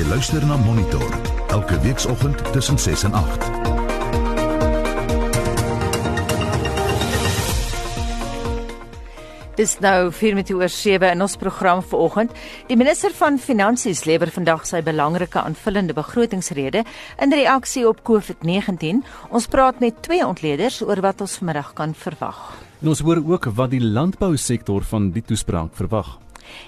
Jy luister na Monitor elke weekoggend tussen 6 en 8. Dis nou 4 minute oor 7 in ons program vanoggend. Die minister van Finansies lewer vandag sy belangrike aanvullende begrotingsrede in reaksie op COVID-19. Ons praat met twee ontleeders oor wat ons vanmiddag kan verwag. En ons hoor ook wat die landbousektor van die toespraak verwag.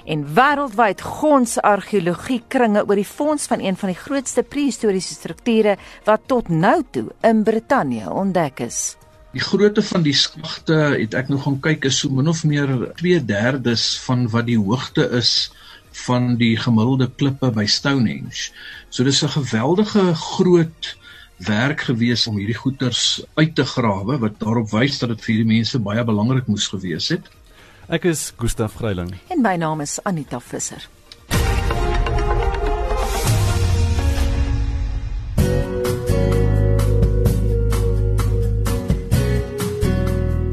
En wêreldwyd gons argeologie kringe oor die fonds van een van die grootste prehistoriese strukture wat tot nou toe in Brittanje ontdek is. Die grootte van die skagte het ek nog gaan kyk is so min of meer 2/3 van wat die hoogte is van die gemiddelde klippe by Stonehenge. So dis 'n geweldige groot werk gewees om hierdie goeters uit te grawe wat daarop wys dat dit vir hierdie mense baie belangrik moes gewees het. Ek is Gustaf Greiling en my naam is Anita Visser.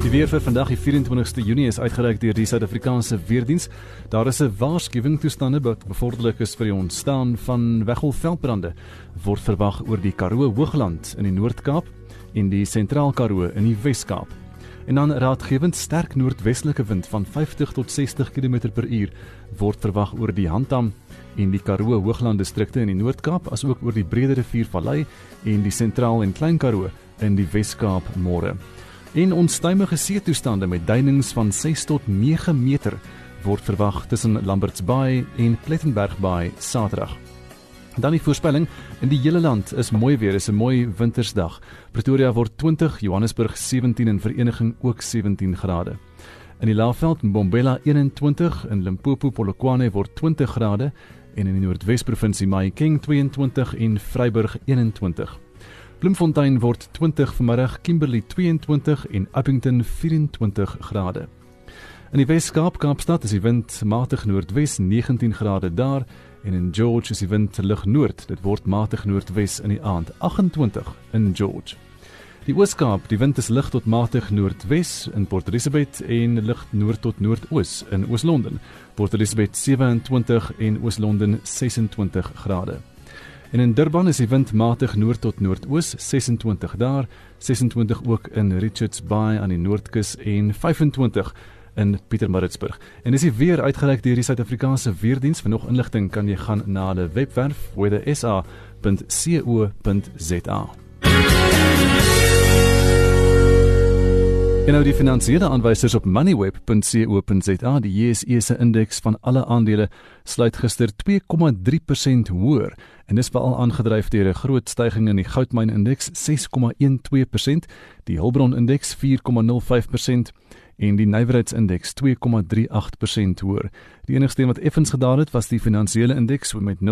Die weer vir vandag die 24ste Junie is uitgereik deur die Suid-Afrikaanse Weerdiens. Daar is 'n waarskuwing toestande wat bevorderlik is vir die ontstaan van weggolfveldbrande word verwag oor die Karoo Hoogland in die Noord-Kaap en die Sentraal Karoo in die Wes-Kaap. En dan raadgewend sterk noordwestelike wind van 50 tot 60 km/h word verwag oor die Handam en die Karoo Hoogland distrikte in die Noord-Kaap asook oor die Brede Rivier Vallei en die Sentraal en Klein Karoo in die Wes-Kaap môre en onstuimige see toestande met duinings van 6 tot 9 meter word verwag tussen Lamberts Bay en Plettenberg Bay Saterdag. Dan die voorspelling in die hele land is mooi weer, is 'n mooi wintersdag. Pretoria word 20, Johannesburg 17 en Vereniging ook 17 grade. In die Laagveld Mbombela 21 in Limpopo Polokwane word 20 grade en in die Noordwes provinsie Mahikeng 22 en Vryburg 21. Bloemfontein word 20 vanmiddag, Kimberley 22 en Upington 24 grade. In die Wes-Kaap, Kaapstad is die wind matig noordwes 19 grade daar en in George is die wind lig noord. Dit word matig noordwes in die aand 28 in George. Die Oos-Kaap, die wind is lig tot matig noordwes in Port Elizabeth en lig noord tot noordoos in Oos-London. Port Elizabeth 27 en Oos-London 26 grade. En in Durban is die wind matig noord tot noordoos, 26 daar, 26 ook in Richards Bay aan die noordkus en 25 in Pietermaritzburg. En dis weer uitgereik deur die Suid-Afrikaanse Weerdiens. Vir nog inligting kan jy gaan na hulle webwerf weathersa.co.za. En nou die finansiële aanwysers op moneyweb.co.za, die JSE se indeks van alle aandele sluit gister 2,3% hoër en dis veral aangedryf deur 'n groot stygings in die goudmyn indeks 6,12%, die Hulbron indeks 4,05% en die nywerheidsindeks 2,38% hoër. Die enigste een wat effens gedaal het, was die finansiële indeks met 0,44%.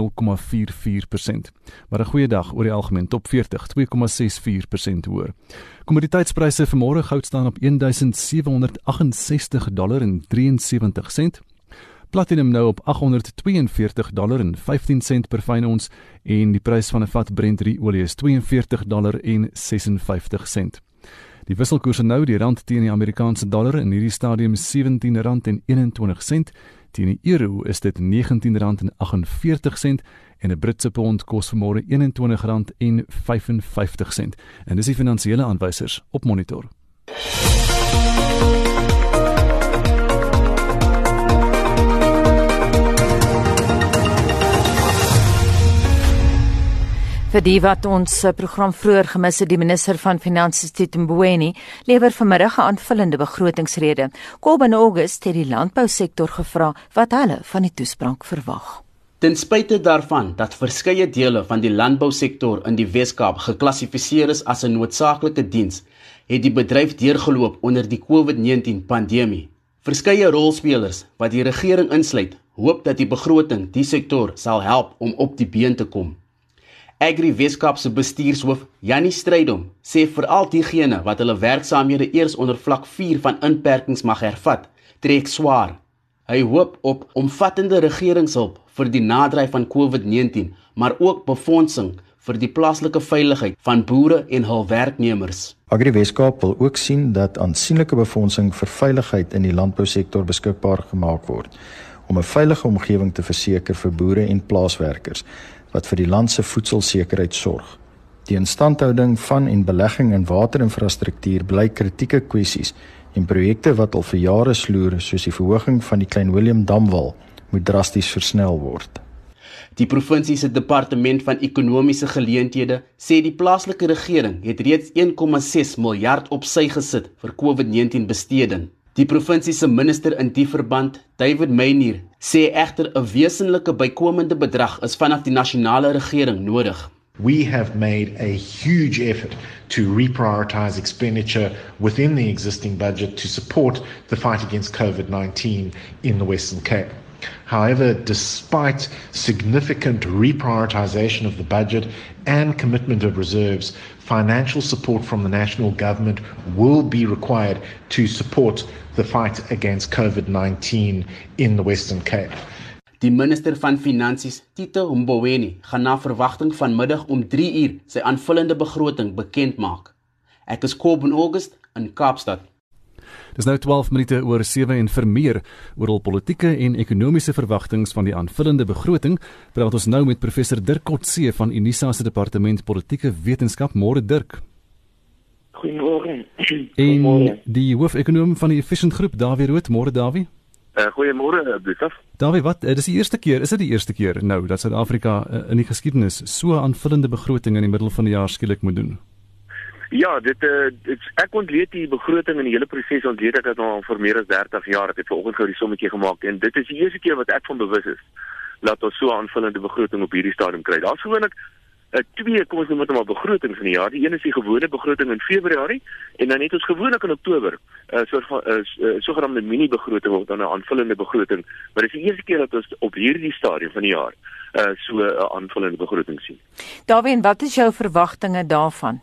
Maar 'n goeie dag oor die algemeen top 40 2,64% hoër. Kommoditeitspryse vir môre goud staan op 1768 dollar en 73 sent. Platinum nou op 842 dollar en 15 sent per fyn ons en die prys van 'n vat Brent olie is 42 dollar en 56 sent. Die wisselkoerse nou die rand teen die Amerikaanse dollar in hierdie stadium R17.21 teen die euro is dit R19.48 en 'n Britse pond kos vanmôre R21.55 en dis die finansiële aanwysers op monitor. Vir die wat ons eh, program vroeër gemis het, die minister van Finansies Tito Mboweni lewer vanmiddag 'n aanvullende begrotingsrede. Kobben August het die landbousektor gevra wat hulle van die toespraak verwag. Ten spyte daarvan dat verskeie dele van die landbousektor in die Wes-Kaap geklassifiseer is as 'n noodsaaklike diens, het die bedryf deurgeloop onder die COVID-19 pandemie. Verskeie rolspelers wat die regering insluit, hoop dat die begroting die sektor sal help om op die been te kom. Agri Weskaap se bestuurshoof, Jannie Strydom, sê veral diegene wat hulle werksaamhede eers onder vlak 4 van inperkings mag hervat, trek swaar. Hy hoop op omvattende regeringshulp vir die nadryf van COVID-19, maar ook befondsing vir die plaaslike veiligheid van boere en hul werknemers. Agri Weskaap wil ook sien dat aansienlike befondsing vir veiligheid in die landbousektor beskikbaar gemaak word. om 'n veilige omgewing te verseker vir boere en plaaswerkers wat vir die land se voedselsekerheid sorg. Die instandhouding van en belegging in waterinfrastruktuur bly kritieke kwessies en projekte wat al vir jare sloer soos die verhoging van die Klein Willem Damwal moet drasties versnel word. Die provinsie se departement van ekonomiese geleenthede sê die plaaslike regering het reeds 1,6 miljard op sy gesit vir COVID-19 besteding. Die provinsie se minister in die verband, David Meyer, sê egter 'n wesenlike bykomende bedrag is vanaf die nasionale regering nodig. We have made a huge effort to reprioritize expenditure within the existing budget to support the fight against COVID 19 in the Western Cape. However, despite significant reprioritization of the budget and commitment of reserves, financial support from the national government will be required to support the fight against COVID 19 in the Western Cape. Die minister van Finansies, Tito Mboweni, gaan na verwagting vanmiddag om 3 uur sy aanvullende begroting bekend maak. Ek is Kobben August in Kaapstad. Dis nou 12 minute oor 7 en vir meer oor al politieke en ekonomiese verwagtinge van die aanvullende begroting, praat ons nou met professor Dirk Kotse van Unisa se departement politieke wetenskap, môre Dirk. Goeiemôre. En die hoofekonoom van die Efficient Groep, Dawie Rood, môre Dawie. Uh, Goeiemôre, Brief. Dawie, wat uh, dis die eerste keer, is dit die eerste keer nou dat Suid-Afrika uh, in die geskiedenis so 'n aanvullende begroting in die middel van die jaar skielik moet doen? Ja, dit uh, dit ek ontleed die begroting en die hele proses ontleed ek dit nou al vir meer as 30 jaar. Ek het vanoggend gou die sommetjie gemaak en dit is die eerste keer wat ek van bewus is dat ons so 'n aanvullende begroting op hierdie stadium kry. Daar's gewoonlik uh, twee kom ons noem dit maar begrotings in die jaar. Die een is die gewone begroting in Februarie en dan het ons gewoonlik in Oktober 'n uh, soort van 'n uh, uh, sogenaamde mini begroting of dan 'n aanvullende begroting. Maar dit is die eerste keer dat ons op hierdie stadium van die jaar uh, so 'n uh, aanvullende begroting sien. Daarin, wat is jou verwagtinge daarvan?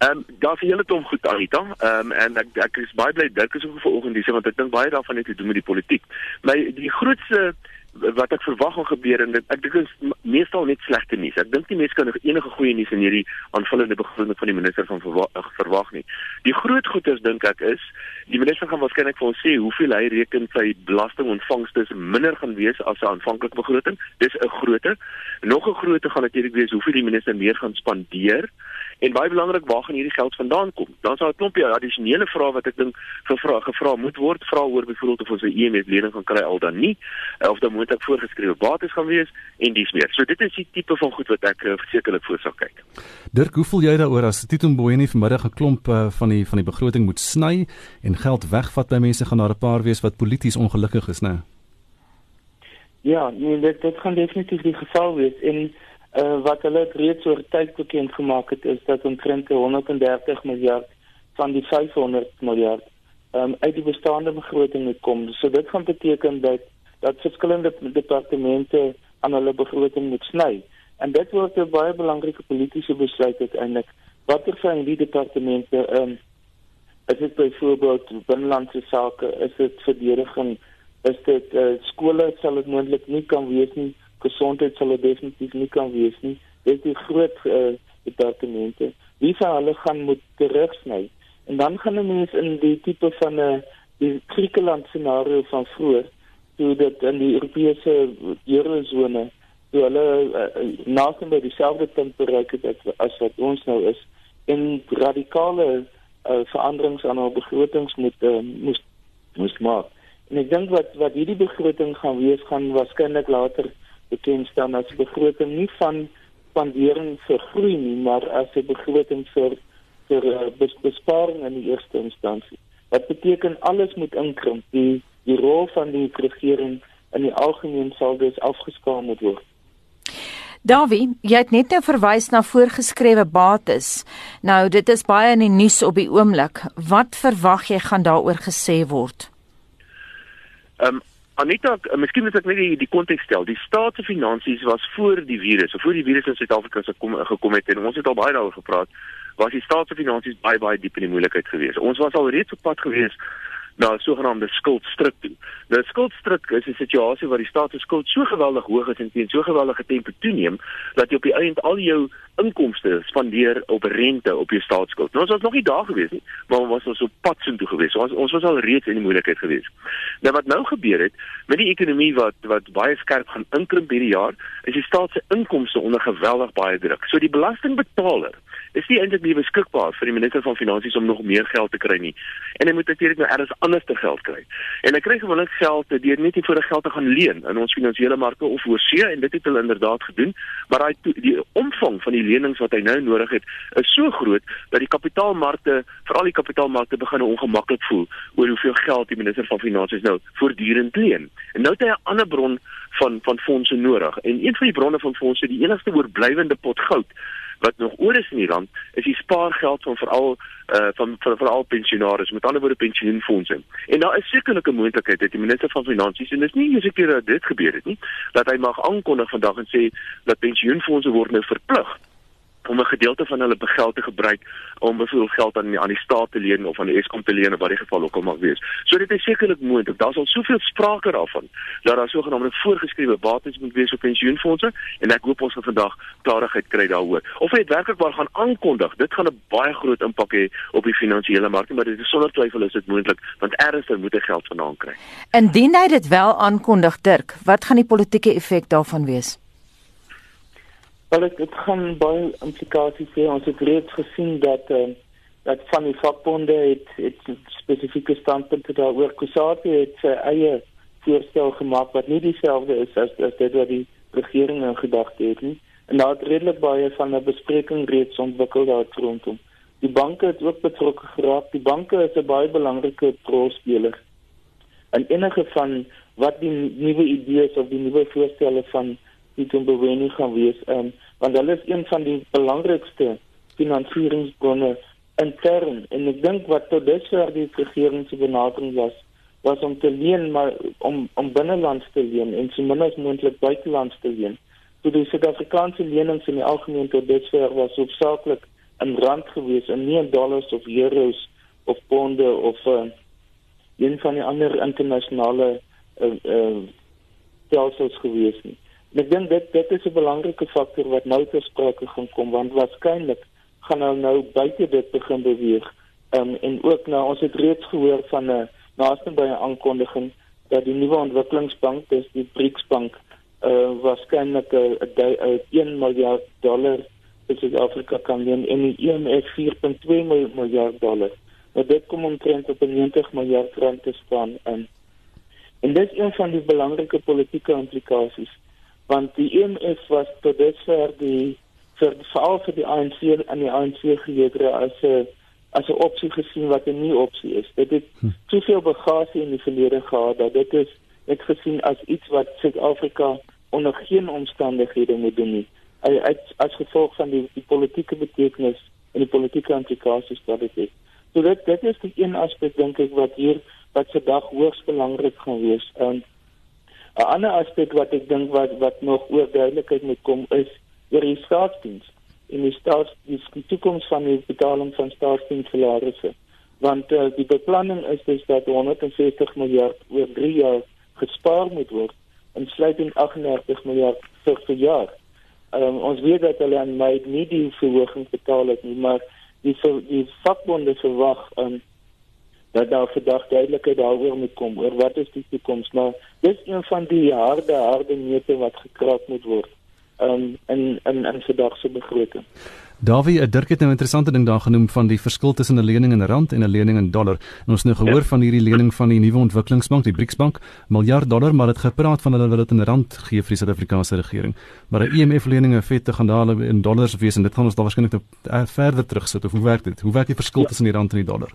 Ehm um, daar's 'n hele klomp goed Anita. Ehm um, en ek ek is baie bly dit is ook vanoggend hier want ek dink baie daarvan het te doen met die politiek. My die grootste wat ek verwag gaan gebeur en dit ek dink is meestal net slegte nuus. Ek dink nie mense kan enige goeie nuus in hierdie aanvullende begroting van die minister van verwag, verwag nie. Die groot goedes dink ek is die minister gaan waarskynlik vir ons sê hoeveel hy reken sy belastingontvangste minder gaan wees as 'n aanvanklike begroting. Dis 'n grootte. Nog 'n grootte gaan natuurlik wees hoeveel die minister meer gaan spandeer. En baie belangrik, waar gaan hierdie geld vandaan kom? Dan sal 'n klompie addisionele vrae wat ek dink gevra gevra moet word, vra oor byvoorbeeld of ons 'n IMF lening gaan kry al dan nie, of dan moet ek voorgeskrewe bates gaan wees en dis meer. So dit is die tipe van goed wat ek uh, versekerlik voor sal kyk. Dirk, hoe voel jy daaroor as Tito Mboweni vanmiddag 'n klomp uh, van die van die begroting moet sny en geld wegvat by mense gaan daar 'n paar wees wat polities ongelukkig is, né? Ja, nee, dit dit gaan definitief die geval wees en uh, wat hulle reeds oor tyd bekend gemaak het is dat omtrent 130 miljard van die 500 miljard um, uit die bestaande begroting moet kom. So dit gaan beteken dat dat verskillende departemente aan hulle begroting moet sny. En dit word 'n baie belangrike politieke besluit uiteindelik. Watter van die departemente ehm um, is dit byvoorbeeld binnelandse sake, is dit verdediging, is dit uh, skole sal dit moontlik nie kan wees nie gesondheid sal definitief nie kan wees nie. Dit is groot uh, departemente. Wie sal hulle gaan moet terugsny? En dan gaan 'n mens in die tipe van 'n uh, die Griekeland scenario van vroeër, toe dit in die Europese eurozone toe hulle uh, naasien by dieselfde punt bereik het as wat ons nou is en radikale uh, veranderings aan ons begrotings moet uh, moes moes maak. En ek dink wat wat hierdie begroting gaan wees gaan waarskynlik later bekend staan as begroting nie van spandering vir groei nie, maar as 'n begroting vir vir uh, besparing in die eerste instansie. Wat beteken alles moet inkrimp. Die die rol van die regering in die algemeen sal dus afgeskaal moet word. Davie, jy het net nou verwys na voorgeskrewe bates. Nou, dit is baie in die nuus op die oomblik. Wat verwag jy gaan daaroor gesê word? Ehm um, Anita, miskien moet ek net die die konteks stel. Die staat se finansies was voor die virus, of voor die virus in Suid-Afrika se kom gekom het en ons het al baie daaroor gepraat, was die staat se finansies baie baie diep in die moeilikheid geweest. Ons was al reeds op pad geweest na 'n sogenaamde skuldstruk toe. Nou skuldstruk is 'n situasie waar die staat se skuld so geweldig hoog is en teen so geweldige tempo toeneem dat jy op die einde al jou inkomste spandeer op rente op jou staatsskuld. Nou ons was nog nie daar gewees nie, maar ons was ons op pad soontoe gewees. Ons ons was al reeds in die moeilikheid gewees. Nou wat nou gebeur het met die ekonomie wat wat baie skerp gaan inkrimp hierdie jaar, is die staat se inkomste onder geweldig baie druk. So die belastingbetaler is nie eintlik meer beskikbaar vir die minister van finansies om nog meer geld te kry nie. En hy moet natuurlik nou elders anders te geld kry. En hy kry gewoonlik geld deur net nie vir die geld te gaan leen in ons finansiële markte of oorsee en dit het hulle inderdaad gedoen, maar daai die omvang van die lenings wat hy nou nodig het is so groot dat die kapitaalmarkte, veral die kapitaalmarkte begin ongemaklik voel oor hoeveel geld die minister van finansies nou voortdurend leen. En nou het hy 'n ander bron van van fondse nodig. En een van die bronne van fondse, die enigste oorblywende pot goud wat nog oor is in die land is die spaargeld van veral uh van van veral pensionaars met ander woorde pensioenfondse. En daar is sekerlik 'n moontlikheid dat die minister van finansies en dit is nie eens 'n keer dat dit gebeur het nie, dat hy mag aankondig vandag en sê dat pensioenfondse word nou verplig om 'n gedeelte van hulle begeld te gebruik om byvoorbeeld geld aan die, aan die staat te leen of aan die Eskom te leen of wat die geval ook al mag wees. So dit is sekerlik moontlik. Daar's al soveel sprake daarvan dat daar sogenaamde voorgeskrewe bates moet wees op pensioenfondse en ek hoop ons gaan vandag klarigheid kry daaroor. Of dit werklik waar gaan aankondig, dit gaan 'n baie groot impak hê op die finansiële markte, maar dit is sonder twyfel is dit moontlik want ernstig moet hy geld vandaan kry. Indien hy dit wel aankondig, Dirk, wat gaan die politieke effek daarvan wees? Wel ek het gaan baie implikasies hê. Ons het reeds gesien dat uh, dat van die vakbonde het het spesifieke standpunte daaroor Kusati het sy eie voorstel gemaak wat nie dieselfde is as as dit wat die regering in gedagte het nie. En daar het redelik baie van 'n bespreking reeds ontwikkel daar rondom. Die banke het ook betrokke geraak. Die banke is 'n baie belangrike rolspeler. En enige van wat die nuwe idees of die nuwe voorstelle van die Tumbeweni gaan wees um, want hulle is een van die belangrikste finansieringsbronne intern en ek dink wat tot dusver die regering se benadering was was om te leen maar om om binnelands te leen en so min as moontlik buitelands te leen. So die Suid-Afrikaanse lenings in die algemeen tot dusver was hoofsaaklik in rand gewees en nie in dollars of euros of ponde of uh, een van die ander internasionale uh, uh, stelsels gewees nie. En ek dink dit dit is 'n belangrike faktor wat nou ter sprake gaan kom want waarskynlik gaan hulle nou buite dit begin beweeg. Um, en ook nou ons het reeds gehoor van 'n naaste by 'n aankondiging dat die nuwe ontwikkelingsbank, dis die BRICS bank, uh waarskynlik 'n 1 miljard dollar vir Suid-Afrika kan leen en die IMF 4.2 miljard dollar. Nou dit kom omtrent op 90 miljard rand te staan in. En dit is een van die belangrike politieke implikasies want die EMF was tot dusver die vir veral vir die ANC en die ANC geleedere as 'n as 'n opsie gesien wat 'n nie opsie is. Dit het hm. te veel bagasie in die verlede gehad dat dit is net gesien as iets wat Suid-Afrika onder geen omstandighede moet doen nie. As as gevolg van die, die politieke betekenis en die politieke implikasies wat dit het. So dit dit is die een aspek dink ek wat hier wat se dag hoogs belangrik gaan wees. Ehm um, 'n ander aspek wat ek dink wat wat nog oor duidelikheid moet kom is oor die staatsdiens en die staats die, die toekoms van die betaling van staatsdienssalarisse want uh, die beplanning is dus dat 160 miljard oor 3 jaar gespaar moet word en sluitend 38 miljard vir vir jaar. Um, ons weet dat hulle aan my nie die verhoging betaal het nie, maar die die vakbonde verwag um, dat daar vandag duidelikheid daaroor moet kom oor wat is die toekoms maar dis een van die harde harde neute wat gekraak moet word um, in in in vandag se begroting. Davie, Dirk het nou 'n interessante ding daar genoem van die verskil tussen 'n lening in rand en 'n lening in dollar. En ons het nou gehoor ja. van hierdie lening van die nuwe ontwikkelingsbank, die BRICS bank, miljard dollar, maar dit gepraat van hulle wil dit in rand gee vir die Suid-Afrikaanse regering. Maar 'n IMF lening in feite gaan daar in dollars wees en dit gaan ons daar waarskynlik nou verder terugsit of hoe werk dit? Hoe werk die verskil ja. tussen die rand en die dollar?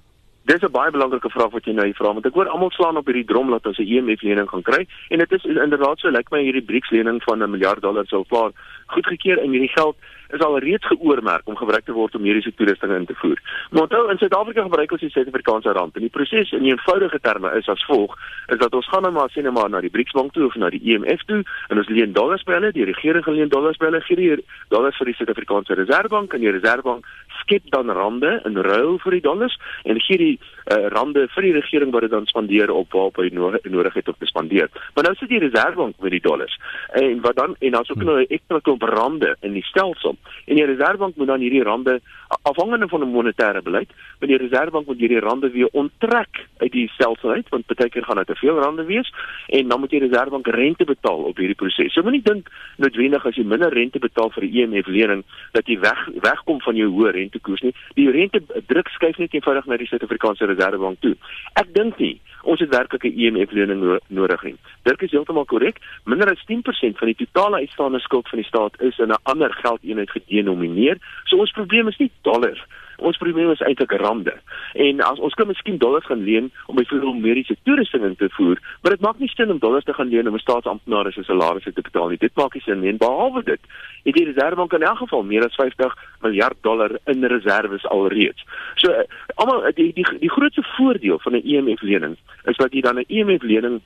Dis 'n baie belangrike vraag wat jy nou hier vra want ek hoor almal slaan op hierdie drom dat ons 'n IMF e lening gaan kry en dit is inderdaad so lyk my hierdie BRICS lening van 'n miljard dollar sou klaar goedgekeur en hierdie geld is al reeds geoormerk om gebruik te word om mediese toerusting in te voer. Maar onthou in Suid-Afrika gebruik ons die Suid-Afrikaanse rand en die proses in eenvoudige terme is as volg: is dat ons gaan nou maar sien nou maar na die BRICS bank toe of na die IMF e toe en ons leen dollars by hulle, die regering leen dollars by hulle, gee die dollars vir die Suid-Afrikaanse Reservebank en die Reservebank skep dan rande in ruil vir die dollars en gee die uh, rande vir die regering wat dit dan spandeer op waarop hy nodig het om te spandeer. Maar nou sit die reservebank met die dollars. En wat dan en daar's ook nou 'n ekstra klomp rande in die stelsel. En die reservebank moet dan hierdie rande afhangende van 'n monetêre beleid, met die reservebank moet hierdie rande weer onttrek uit die stelsel uit want baie keer gaan dit te veel rande wees en dan moet die reservebank rente betaal op hierdie proses. So moenie dink noodwendig as jy minder rente betaal vir 'n IMF e lening dat jy weg wegkom van jou hoë rentekoers nie. Die rente druk skuif net eenvoudig na die Suid-Afrikaanse Reservebank toe. Ek dink nie ons het werklik 'n IMF e lening no nodig nie. Dit is heeltemal korrek. Minder as 10% van die totale uitstaande skuld van die staat is in 'n ander geldeenheid gedenomineer. So ons probleem is nie dollars Ons probleem is eintlik rande. En as ons kan miskien dollars gaan leen om byvoorbeeld mediese toerusting te voer, maar dit maak nie sin om dollars te gaan leen om 'n staatsamptenaar se salarisse te betaal nie. Dit maak nie sin nie. En behalwe dit, het die Reserwebank in elk geval meer as 50 miljard dollar in reserves alreeds. So uh, almal die die die grootste voordeel van 'n IMF e lening is dat jy dan 'n IMF e lening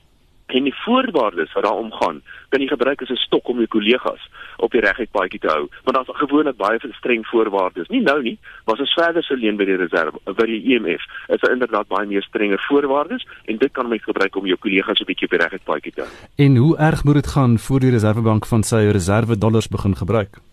en die voorwaardes wat daaroor gaan, kan jy gebruik as 'n stok om jou kollegas op die reguit paadjie te hou. Want daar's gewoonlik baie streng voorwaardes. Nie nou nie, maar as ons verder sou leen by die reserve, by die IMF, e is daar inderdaad baie meer strenger voorwaardes en dit kan mens gebruik om jou kollegas 'n bietjie op die reguit paadjie te hou. En hoe erg moet dit gaan voor die reservebank van sy reserve dollars begin gebruik?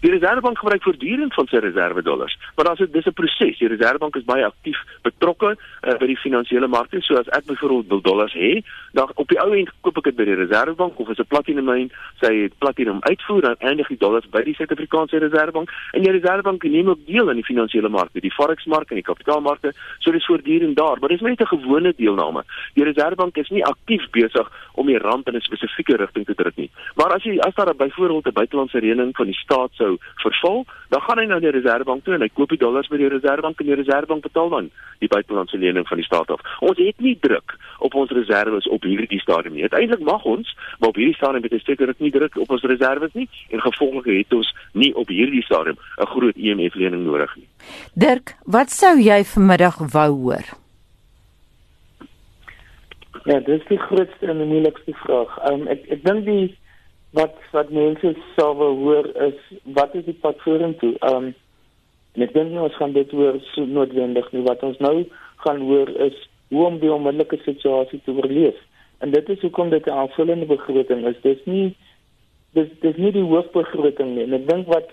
Die Reservebank gebruik voortdurend van sy reserve dollars, maar daar's 'n dis 'n proses. Die Reservebank is baie aktief betrokke uh, by die finansiële markte. So as ek byvoorbeeld wil dollars hê, dan op die ou end koop ek dit by die Reservebank of as 'n platinum myn, sy platinum uitvoer dan eindig die dollars by die Suid-Afrikaanse Reservebank en die Reservebank neem ook deel aan die finansiële markte, die forex-mark en die kapitaalmarkte. So dis voortdurend daar, maar dis net 'n gewone deelname. Die Reservebank is nie aktief besig om die rand in 'n spesifieke rigting te druk nie. Maar as jy as daar byvoorbeeld 'n buitelandse reëning van die staat sou verval, dan gaan hy na die reservebank toe en hy koop die dollars by die reservebank en die reservebank betaal dan die buitelandse lening van die staat af. Ons het nie druk op ons reserves op hierdie stadium nie. Uiteindelik mag ons, maar op hierdie stadium het ons seker nie druk op ons reserves nie en gevolglik het ons nie op hierdie stadium 'n groot IMF e lening nodig nie. Dirk, wat sou jy vanmiddag wou hoor? Ja, dis die grootste en die moeilikste vraag. Um, ek ek dink die wat wat mense sou wil hoor is wat is die pad vorentoe? Ehm um, en ek dink nie ons gaan dit hoor so noodwendig nie. Wat ons nou gaan hoor is hoe om die onmiddellike situasie te oorleef. En dit is hoekom dit 'n aanvullende begroting is. Dis nie dis dis nie die hoofbegroting nie. En ek dink wat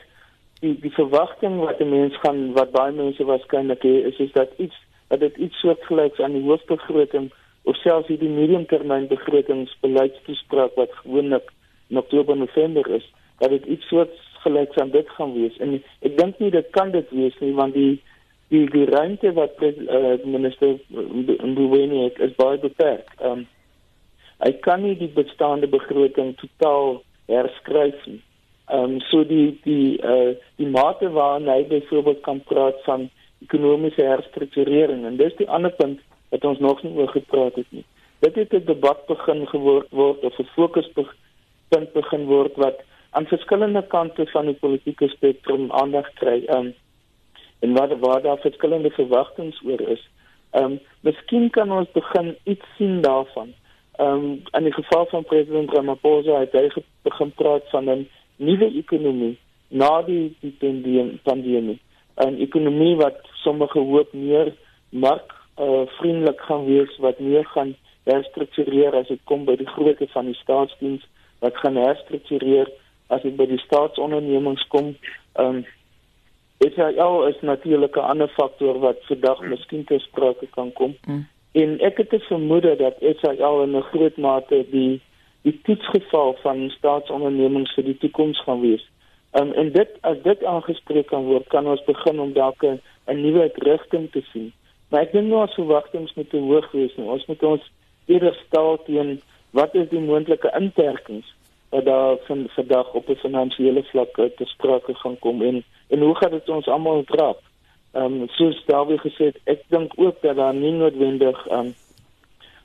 die die verwagting wat die mense gaan wat baie mense waarskynlik het is is dat iets dat dit iets soortgelyks aan die hoofbegroting of selfs die mediumtermyn begrotingsbeleidstoespraak wat gewoonlik in Oktober November is dat dit iets soort gelyks aan dit gaan wees en ek dink nie dit kan dit wees nie want die die die ruimte wat uh, minister Mboweni het is baie beperk. Ehm um, hy kan nie die bestaande begroting totaal herskryf nie. Ehm um, so die die uh, die mate waarna hy byvoorbeeld kan praat van ekonomiese herstrukturering en dis die ander punt wat ons nog nie oor gepraat het nie. Dit het 'n debat begin geword word of 'n fokus begin punt begin word wat aan verskillende kante van die politieke spektrum aandag kry. Um en waar waar daar verskillende verwagtinge oor is. Um miskien kan ons begin iets sien daarvan. Um in die geval van president Ramaphosa het hy begin praat van 'n nuwe ekonomie na die die pandemie. 'n ekonomie wat sommige hoop meer mark uh, vriendelik gaan wees wat meer gaan herstruktureer as dit kom by die grootte van die staatsdiens wat gaan herstruktureer as dit by die staatsondernemings kom. Ehm um, Israel is natuurlik 'n ander faktor wat vandag mm. miskien ter sprake kan kom. Mm. En ek het te vermoed dat Israel in 'n groot mate die die toetsgeval van staatsondernemings vir die toekoms gaan wees. Um, en dit as dit aangespreek kan word, kan ons begin om dalk 'n nuwe rigting te sien. Maar ek dink nou as verwagtinge moet te hoog wees. Nie. Ons moet ons eerder stel teen wat is die moontlike inperkings wat daar van vandag op 'n finansiële vlak te sprake gaan kom en en hoe gaan dit ons almal trap? Ehm um, soos Dawie gesê het, ek dink ook dat daar nie noodwendig ehm um,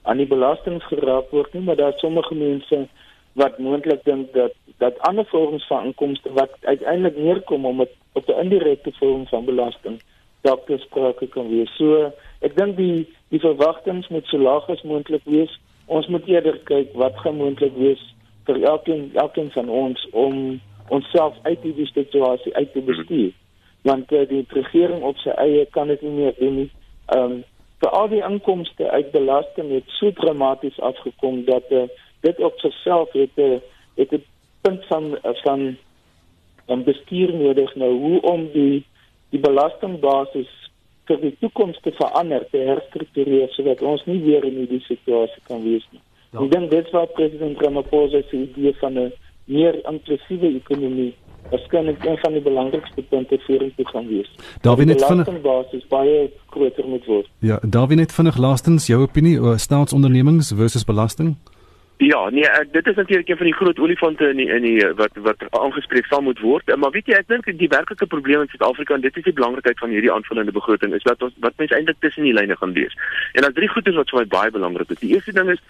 aan die belastings geraak word nie, maar daar sommige mense wat moontlik dink dat dat ander vorms van inkomste wat uiteindelik neerkom om het, op 'n indirekte vorm van belasting dalk te sprake kan wees. So ek dink die die verwagtinge moet so laag as moontlik wees ons moet eerder kyk wat gemoontlik wees vir elkeen elkeen van ons om onsself uit hierdie situasie uit te bestuur. want uh, die regering op sy eie kan dit nie meer doen nie. Ehm um, vir al die inkomste uit belasting het so dramaties afgekom dat uh, dit op sigself het 'n uh, het 'n punt van van van bestuur nodig nou hoe om die die belastingbasis vir die toekoms te verander, te herstruktureer sodat ons nie weer in hierdie situasie kan wees nie. Ja. Ek dink dit was president Ramaphosa se idee van 'n meer inklusiewe ekonomie. Net een van die belangrikste punte ons gaan wees. Daar wie net van basis baie groter moet word. Ja, daar wie net vinnig laastens jou opinie oor staatsondernemings versus belasting? Ja, nee, ek, dit is natuurlik een van die groot olifante in die, in die wat wat aangespreek sal moet word. Maar weet jy, ek dink die werklike probleem in Suid-Afrika en dit is die belangrikheid van hierdie aanvullende begroting is dat ons wat mense eintlik tussen die lyne gaan lees. En daar's drie goeie wat vir my baie belangrik is. Die eerste ding is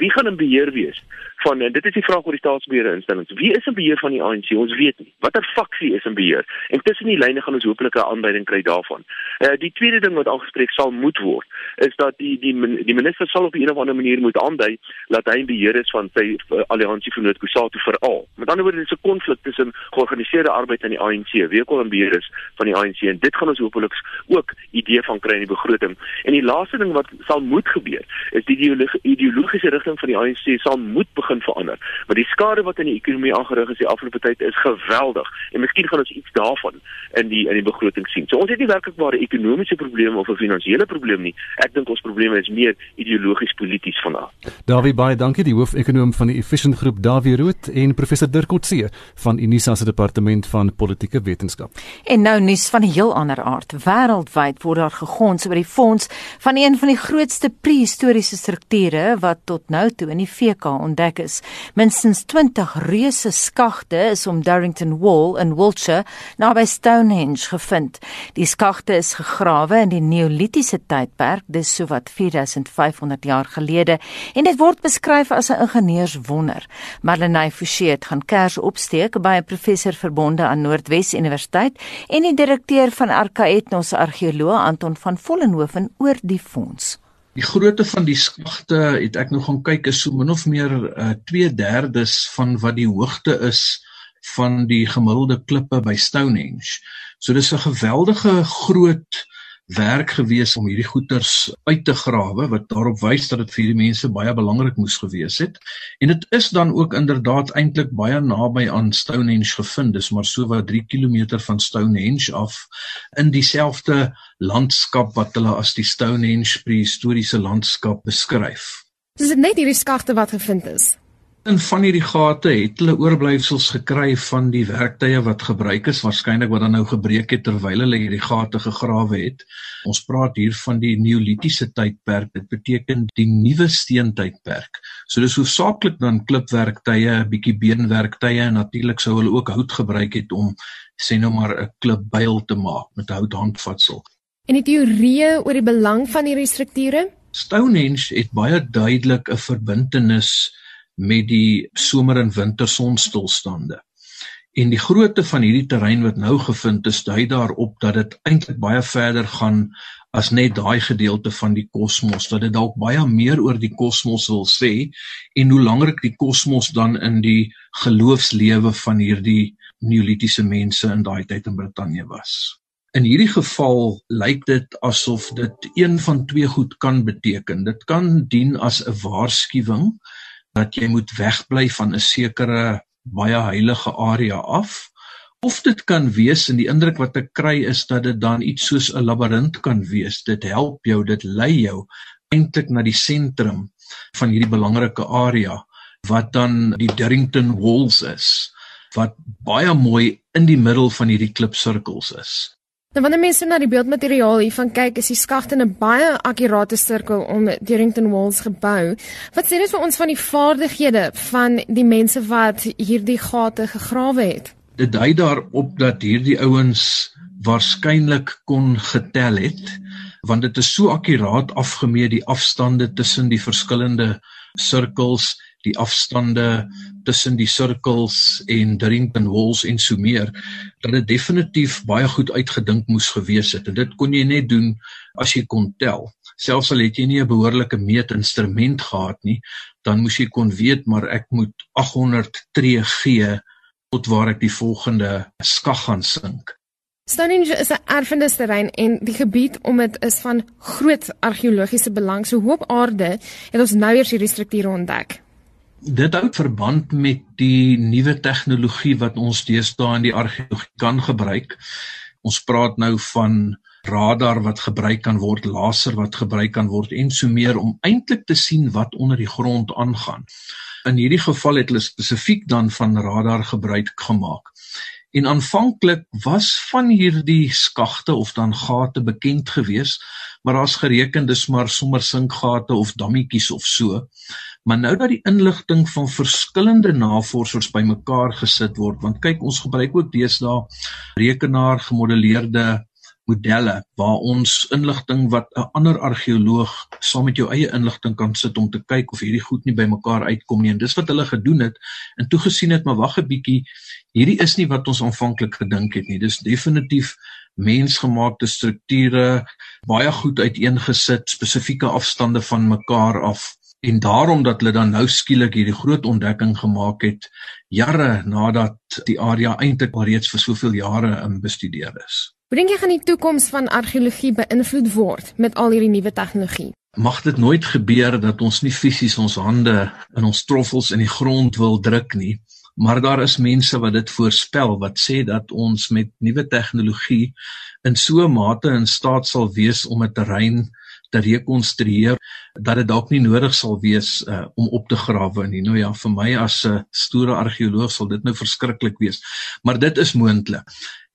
wie gaan in beheer wees? Van dit is die vraag oor die staatsbeheer instellings. Wie is in beheer van die ANC? Ons weet nie. Watter faksie is in beheer? En tussen die lyne gaan ons hopelik 'n aanduiding kry daarvan. Uh, die tweede ding wat aangespreek sal moet word, is dat die die die minister sal op 'n of ander manier moet aandui dat hy in beheer is van sy uh, alliansie vir Noord-Kusatu veral. Met ander woorde, dis 'n konflik tussen georganiseerde arbeid en die ANC. Wie ook al in beheer is van die ANC en dit gaan ons hopelik ook idee van kry in die begroting. En die laaste ding wat sal moet gebeur, is die ideologiese rigting van die ANC sal moet begin verander. Maar die skade wat in die ekonomie aangerig is die afgelope tyd is geweldig en miskien gaan ons iets daarvan in die in die begroting sien. So ons het nie werklik ware ekonomiese probleme of 'n finansiële probleem nie. Ek dink ons probleme is meer ideologies polities vanaand. Dawie baie dankie die hoofekonoom van die Efficient Groep Dawie Rood en professor Dirk Coetzee van Unisa se departement van politieke wetenskap. En nou nuus van 'n heel ander aard. Wêreldwyd word daar gegons oor die fonds van een van die grootste prehistoriese strukture wat tot nou toe in die VK ontdek is. Minstens 20 reuse skagte is om Darrington Wall in Wiltshire naby Stonehenge gevind. Die skagte is gegrawe in die Neolitiese tydperk, dis sowat 4500 jaar gelede, en dit word beskryf as 'n ingenieurswonder. Marlenae Forsie het gaan kers opsteek by 'n professor verbonde aan Noordwes Universiteit en die direkteur van Arcaetnos argeoloog Anton van Vollenhoven oor die fonds. Die grootte van die skagte het ek nog gaan kyk is so min of meer uh, 2/3 van wat die hoogte is van die gemiddelde klippe by Stonehenge. So dis 'n geweldige groot werk gewees om hierdie goeters uit te grawe wat daarop wys dat dit vir die mense baie belangrik moes gewees het. En dit is dan ook inderdaad eintlik baie naby aan Stonehenge gevind. Dis maar so wat 3 km van Stonehenge af in dieselfde landskap wat hulle as die Stonehenge prehistoriese landskap beskryf. Dis net hierdie skagte wat gevind is. In van hierdie gate het hulle oorblyfsels gekry van die werktuie wat gebruik is, waarskynlik wat dan nou gebreek het terwyl hulle hierdie gate gegrawe het. Ons praat hier van die neolitiese tydperk. Dit beteken die nuwe steentydperk. So dis hoofsaaklik dan klipwerktuie, 'n bietjie beenwerktuie en natuurlik sou hulle ook hout gebruik het om sê nou maar 'n klipbuil te maak met houthandvatsel. En die teorieë oor die belang van hierdie strukture? Stonehenge het baie duidelik 'n verbintenis met die somer en winter sonstilstande. En die grootte van hierdie terrein wat nou gevind is, dui daarop dat dit eintlik baie verder gaan as net daai gedeelte van die kosmos, dat dit dalk baie meer oor die kosmos wil sê en hoe lanklik die kosmos dan in die geloofslewe van hierdie neolitiese mense in daai tyd in Brittanje was. In hierdie geval lyk dit asof dit een van twee goed kan beteken. Dit kan dien as 'n waarskuwing dat jy moet wegbly van 'n sekere baie heilige area af of dit kan wees en die indruk wat ek kry is dat dit dan iets soos 'n labirint kan wees. Dit help jou dit lei jou eintlik na die sentrum van hierdie belangrike area wat dan die Darrington Walls is wat baie mooi in die middel van hierdie klipsirkels is Nou wanneer mense na die beeldmateriaal hiervan kyk, is die skagte 'n baie akkurate sirkel om Darrington Walls gebou. Wat sê dit vir ons van die vaardighede van die mense wat hierdie gate gegrawe het? Dit dui daarop dat hierdie ouens waarskynlik kon getel het, want dit is so akkuraat afgemeet die afstande tussen die verskillende sirkels die afstande tussen die sirkels en Darrington Walls en so meer dat dit definitief baie goed uitgedink moes gewees het en dit kon jy net doen as jy kon tel selfs al het jy nie 'n behoorlike meetinstrument gehad nie dan moes jy kon weet maar ek moet 800 tree gee tot waar ek die volgende skag gaan sink Stonehenge is 'n erfenisterrein en die gebied om dit is van groot argeologiese belang. So hoop aarde het ons nou eers hierdie strukture ontdek. Dit hou verband met die nuwe tegnologie wat ons deesdae in die argeologie kan gebruik. Ons praat nou van radar wat gebruik kan word, laser wat gebruik kan word en so meer om eintlik te sien wat onder die grond aangaan. In hierdie geval het hulle spesifiek dan van radar gebruik gemaak. En aanvanklik was van hierdie skagte of dan gate bekend gewees, maar daar's gereken dis maar sommer sinkgate of dammetjies of so. Maar nou dat die inligting van verskillende navorsers bymekaar gesit word, want kyk ons gebruik ook deesdae rekenaar gemodelleerde modelle waar ons inligting wat 'n ander argeoloog saam met jou eie inligting kan sit om te kyk of hierdie goed nie bymekaar uitkom nie. En dis wat hulle gedoen het en toe gesien het maar wag 'n bietjie hierdie is nie wat ons aanvanklik gedink het nie. Dis definitief mensgemaakte strukture baie goed uiteengesit spesifieke afstande van mekaar af en daarom dat hulle dan nou skielik hierdie groot ontdekking gemaak het jare nadat die area eintlik al reeds vir soveel jare in bestudeer is Hoe dink jy gaan die toekoms van argeologie beïnvloed word met al hierdie nuwe tegnologie? Mag dit nooit gebeur dat ons nie fisies ons hande in ons troffels in die grond wil druk nie, maar daar is mense wat dit voorspel wat sê dat ons met nuwe tegnologie in so 'n mate in staat sal wees om 'n terrein te rekonstrueer dat dit dalk nie nodig sal wees uh, om op te grawe nie. Nou ja, vir my as 'n uh, stoere argeoloog sal dit nou verskriklik wees, maar dit is moontlik.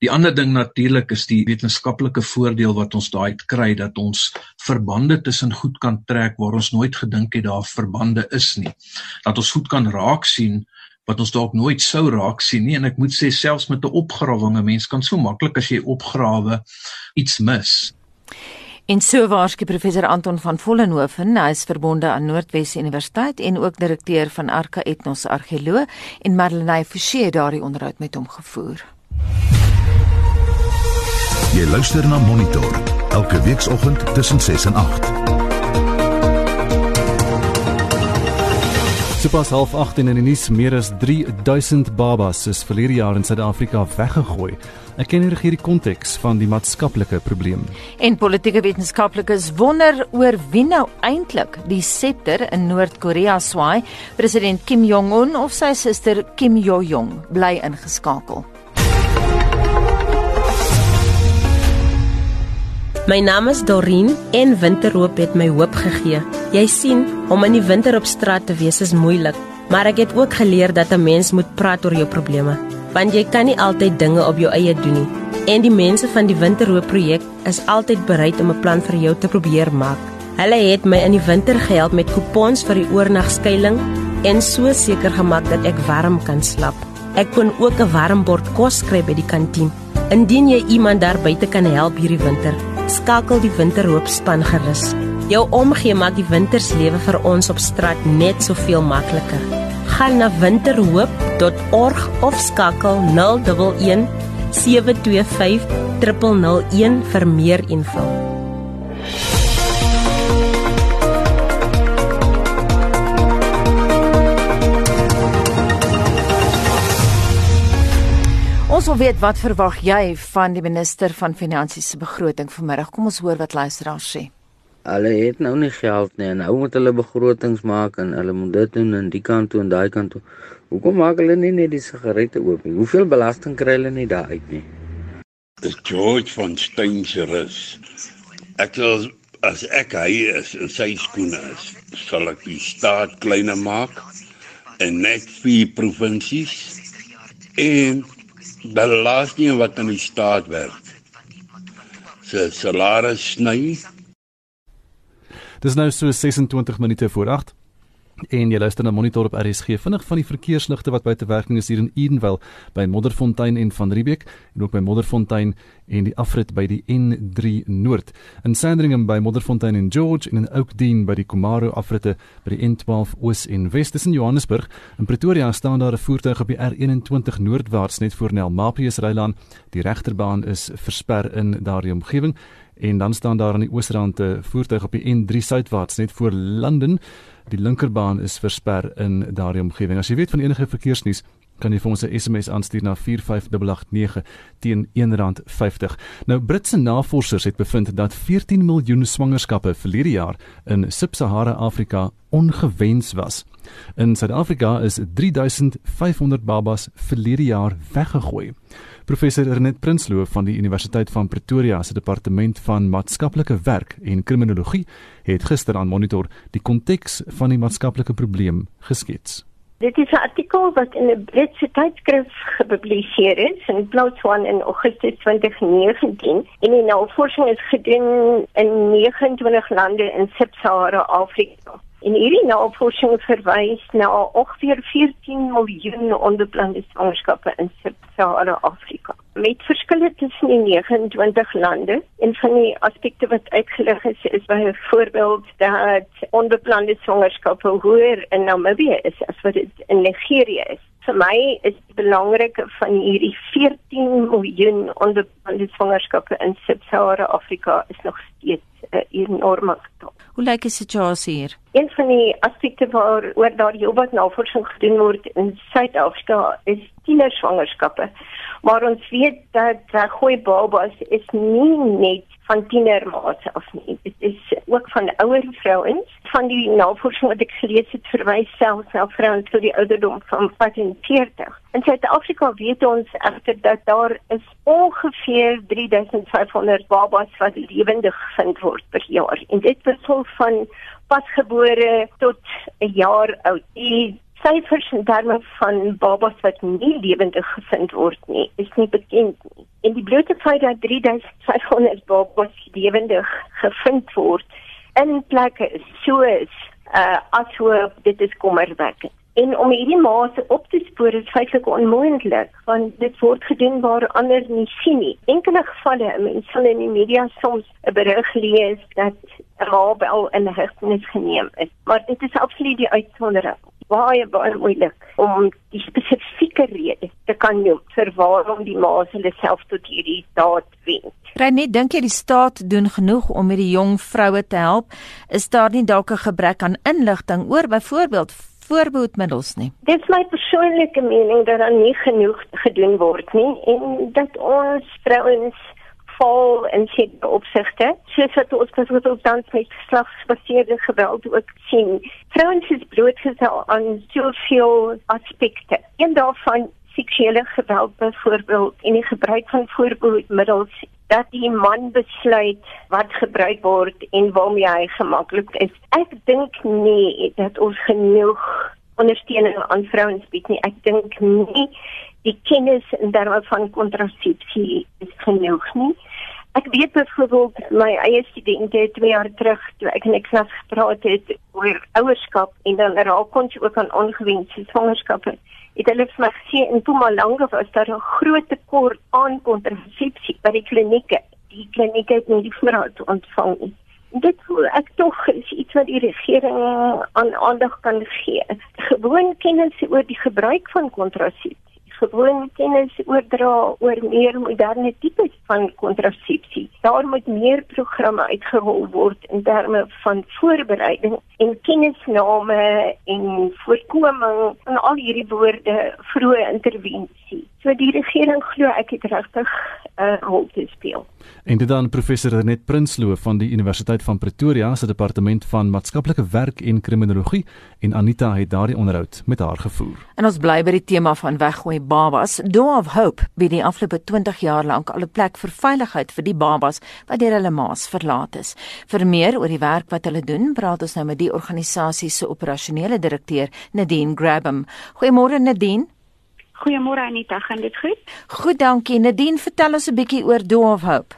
Die ander ding natuurlik is die wetenskaplike voordeel wat ons daai kry dat ons verbande tussen goed kan trek waar ons nooit gedink het daar verbande is nie. Dat ons goed kan raak sien wat ons dalk nooit sou raak sien nie en ek moet sê selfs met 'n opgrawing 'n mens kan so maklik as jy opgrawe iets mis. En so waarskynlik professor Anton van Vollenhoven, hy is verbonde aan Noordwes Universiteit en ook direkteur van Arca Ethnos Argeoloog en Marlenae Forsie daardie onderhoud met hom gevoer. Jy luister na Monitor elke weekoggend tussen 6 en 8. Sopas half 8 in die nuus meer as 3000 babas is verlede jaar in Suid-Afrika weggegooi. Ek ken hier die konteks van die maatskaplike probleem. En politieke wetenskaplikes wonder oor wie nou eintlik die septer in Noord-Korea swaai, president Kim Jong-un of sy suster Kim Yo-jong bly ingeskakel. My naam is Dorien en winterhoop het my hoop gegee. Jy sien, om in die winter op straat te wees is moeilik, maar ek het ook geleer dat 'n mens moet praat oor jou probleme, want jy kan nie altyd dinge op jou eie doen nie. En die mense van die winterhoop projek is altyd bereid om 'n plan vir jou te probeer maak. Hulle het my in die winter gehelp met kupons vir die oornagskuiling en so seker gemaak dat ek warm kan slaap. Ek kon ook 'n warm bord kos kry by die kantien. Indien jy iemand daar buite kan help hierdie winter, skakel die winterhoopspan gerus. Jou omgee maak die winterslewe vir ons op straat net soveel makliker. Gaan na winterhoop.org of skakel 011 725 001 vir meer info. Ons wil weet wat verwag jy van die minister van finansies se begroting vanmiddag? Kom ons hoor wat luisteraars sê. Hulle het nou nie geld nie en nou moet hulle begrotings maak en hulle moet dit doen aan die kant toe en daai kant toe. Hoekom maak hulle nie net die sigarette oop nie? Hoeveel belasting kry hulle nie daar uit nie? Dis George van Steinserus. Ek wil as ek hy is in sy skoene is, sal ek die staat kleiner maak en net vir provinsies en belas nie wat in die staat werk. Sy salaris sny. Dis nou so 26 minute voor 8. En jy luister na Monitor op RSG. Vinnig van die verkeersligte wat buite werking is hier in Edenville by Modderfontein en Van Riebeeck en ook by Modderfontein en die afrit by die N3 Noord. In Sandringham by Modderfontein en George en in Oakdene by die Komaro afritte by die N12 Oos en Wes tussen Johannesburg. In Pretoria staan daar 'n voertuig op die R21 noordwaarts net voor Nelmapius Rylaan. Die regterbaan is versper in daardie omgewing en dan staan daar aan die oosrand 'n voertuig op die N3 suidwaarts net voor London. Die linkerbaan is versper in daardie omgewing. As jy weet van enige verkeersnuus, kan jy vir ons 'n SMS aanstuur na 45889 teen R1.50. Nou Britse navorsers het bevind dat 14 miljoen swangerskappe verlede jaar in Sub-Sahara Afrika ongewens was. In Suid-Afrika is 3500 babas verlede jaar weggegooi. Professor Renet Prinsloo van die Universiteit van Pretoria se departement van maatskaplike werk en kriminologie het gister aan Monitor die konteks van die maatskaplike probleem geskets. Dit is 'n artikel wat in 'n Britse tydskrif gepubliseer is in Plouts 1 in Augustus 2019 en die navorsing is gedoen in 29 lande in Sub-Sahara Afrika. En hierdie navorsing verwys na ongeveer 14 miljoen onbeplande swangerskappe in Sub-Sahara Afrika. Met verskille tussen die 29 lande en van die aspekte wat uitgelig is, is byvoorbeeld dat onbeplande swangerskappe hoër in Namibië is as wat dit in Nigerië is. Vir my is die belangrike van hierdie 14 miljoen onbeplande swangerskappe in Sub-Sahara Afrika is nog steeds 'n enorme getal. Hoe lyk die situasie hier? Een van die aspekte waar oor daar heelwat navorsing gedoen word in Suid-Afrika is tienerswangerskappe. Maar ons weet dat goeie babas is nie net van tienermaats af nie. Dit is ook van ouer vrouens. Van die navorsing wat ek gelees het verwys selfs na vrouens tot die ouderdom van 45. In Suid-Afrika weet ons egter dat daar is ongeveer 3500 babas wat lewendig gevind word per jaar. En dit wissel van pasgebore tot 'n jaar oud. Die syfers in terme van babas wat nie lewendig gevind word nie, is nie bekend nie. En die blote feit dat 3500 babas lewendig gevind word in plekke soos uh asook dit is kommerwekkend. En om hierdie maase op te spoor is feitelik onmoontlik want dit word gedoen waar ander nie sien nie. Enkele gevalle, mense sal in die media soms 'n berig lees dat 'n ma wel in hegtenis geneem is, maar dit is absoluut die uitsondering baie baie moeilik om die spesifieke rede te kan noem vir waarom die ma's hulle self tot hierdie daad wend. Renet, dink jy die staat doen genoeg om hierdie jong vroue te help? Is daar nie dalk 'n gebrek aan inligting oor byvoorbeeld voorbehoedmiddels nie? Dit is my persoonlike mening dat daar nie genoeg gedoen word nie en dat ons vrouens val in sekere opsigte. Soos wat ons byvoorbeeld tans met geslagsgebaseerde geweld ook sien. Vrouens is blootgestel aan soveel aspekte. Een daarvan seksuele geweld byvoorbeeld en die gebruik van voorbehoedmiddels dat die man besluit wat gebruik word en waarmee hy gemaklik is. Ek dink nie dat ons genoeg ondersteuning aan vrouens bied nie. Ek dink nie die kennis in terme van kontrasepsie is genoeg nie. Ek weet byvoorbeeld my eie studente 2 jaar terug toe ek in 'n klas gepraat het oor ouerskap en dan raak ons ook aan ongewenste swangerskappe. Het hulle vir my gesê in Mpumalanga was daar 'n groot tekort aan kontrasepsie by die klinieke. Die klinieke het nie die voorraad ontvang nie. Dit voel ek tog is iets wat die regering aan aandag kan gee. Gewoon kennis oor die gebruik van kontrasepsie gewoon kennis oordra oor meer moderne tipes van kontrasepsie. Daar moet meer programme uitgerol word in terme van voorbereiding en kennisname en voorkoming van al hierdie woorde vroeë intervensie. So die regering glo ek het regtig 'n uh, rol te speel. En dit dan professor Renet Prinsloo van die Universiteit van Pretoria se departement van maatskaplike werk en kriminologie en Anita het daardie onderhoud met haar gevoer. En ons bly by die tema van weggooi babas. Door of Hope bied die afgelope 20 jaar lank al 'n plek vir veiligheid vir die babas wat deur hulle ma's verlaat is. Vir meer oor die werk wat hulle doen, praat ons nou met die organisasie se operasionele direkteur Nadine Grabham. Goeiemôre Nadine. Goeiemôre Anita, gaan dit goed? Goed, dankie. Nadine, vertel ons 'n bietjie oor Door of Hope.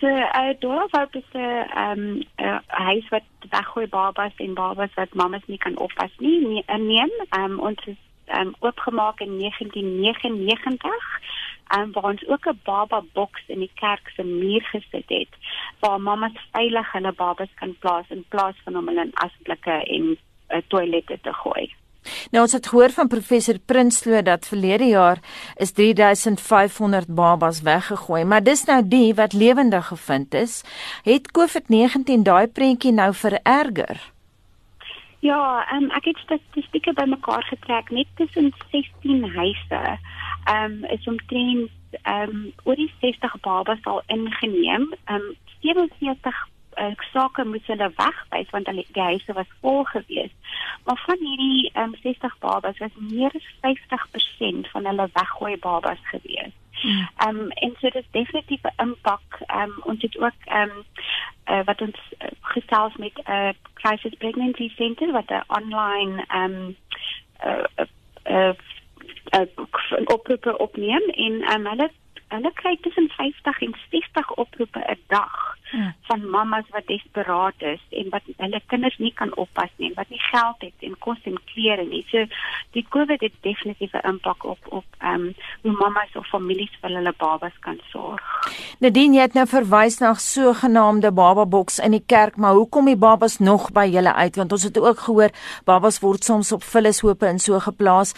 So, uh, Door of Hope is 'n um, uh, huis wat weggooi babas en babas wat mammas nie kan oppas nie, nie inneem. Um, ons is um, oopgemaak in 1999. Um, waar ons ook 'n baba boks in die kerk se muur gesit het waar mammas veilig hulle babas kan plaas in plaas van om hulle in asblikke en uh, toilette te gooi. Nou ons het gehoor van professor Prinsloo dat verlede jaar is 3500 babas weggegooi, maar dis nou die wat lewendig gevind is. Het COVID-19 daai prentjie nou vererger? Ja, um, ek het statistieke bymekaar getrek net tussen 16 huise. Ehm um, is omtrent ehm um, oor die 60 babas al ingeneem. Ehm um, 47 uh, sake moes hulle wegwys want hulle die huise was vol gewees. Maar van hierdie ehm um, 60 babas was meer as 50% van hulle weggooi babas gewees. Ehm um, en so dit is definitief 'n impak. Ehm um, ons het ook ehm um, uh, wat ons uh, gesels met 'n uh, crisis pregnancy center wat 'n online ehm um, uh, uh, uh, uh, oproepe opneem en um, hulle hulle kry tussen 50 en 60 oproepe 'n dag ja. van mammas wat desperaat is en wat hulle kinders nie kan oppas nie en wat nie geld het en kos en klere nie. So die COVID het definitief 'n impak op op ehm um, hoe mammas of families vir hulle babas kan sorg. Nadien jy het nou verwys na sogenaamde bababoks in die kerk, maar hoekom die babas nog by julle uit? Want ons het ook gehoor babas word soms op vullishope en so geplaas.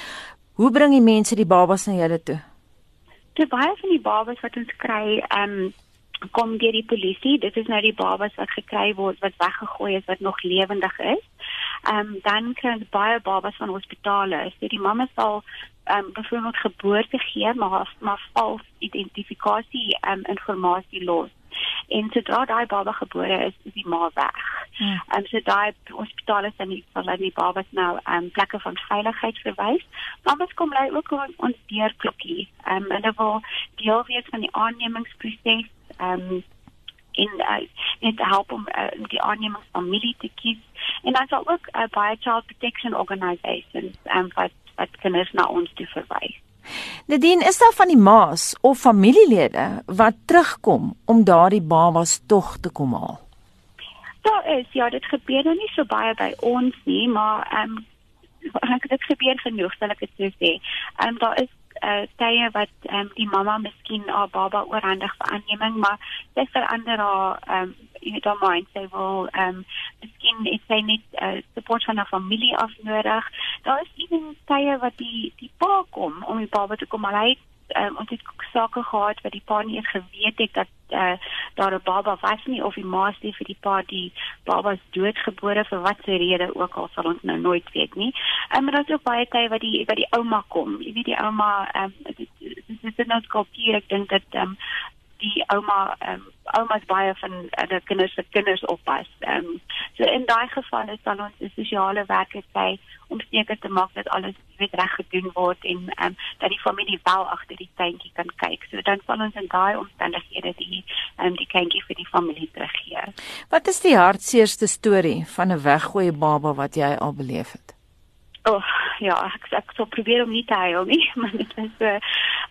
Hoe bring die mense die babas na julle toe? Te baie van die babas wat ons kry, ehm um, kom deur die polisie. Dit is nou die babas wat gekry word wat weggegooi is wat nog lewendig is. Ehm um, dan kry ons baie babas van hospitale. So die mamma sal ehm um, byvoorbeeld geboorte gee maar maar vals identifikasie ehm um, inligting los. En sodra daai baba gebore is, is die ma weg. Ehm hmm. um, so daai hospitale sal nie sal die babas nou ehm um, plekke van veiligheid verwys. Mamas kom lei ook ons deurklokkie. Ehm um, hulle wil deel wees van die aannemingsproses ehm um, in uh, net help om uh, die aannemingsfamilie te kies en dan sal ook uh, baie child protection organisations ehm um, wat wat kinders na ons toe verwys. Nadien is daar van die maas of familielede wat terugkom om daardie babas tog te kom haal. Daar is ja, dit gebeur nou nie so baie by ons nie, maar ehm um, dit gebeur genoeg, sal ek dit so sê. Ehm um, daar is uh, tye wat um, die mamma miskien haar baba oorhandig vir aanneming, maar sy verander haar um, jy weet haar mind sy wil um, miskien het sy net uh, support van 'n familie afnodig. Daar is ewen tye wat die die pa kom om die baba te kom haal um, ons het sake gehad wat die pa nie eens geweet het dat uh, daar 'n baba was nie of die ma sê vir die pa die baba is doodgebore vir watter rede ook al sal ons nou nooit weet nie. Um, maar daar's ook baie tye wat die wat die ouma kom. Jy weet die ouma um, dit is nou skulptuur ek dink dat um, die ouma um, oumas baie van hulle kinders se kinders oppas. Ehm um, so in daai geval is dan ons sosiale werker sy om seker te maak dat alles weet reg gedoen word en ehm um, dat die familie wel agter die tuintjie kan kyk. So dan sal ons in daai omstandighede die ehm um, die kindjie vir die familie teruggee. Wat is die hartseerste storie van 'n weggooi baba wat jy al beleef het? Oh, ja, ek ek sou probeer om nie te huil nie, maar dit was 'n uh,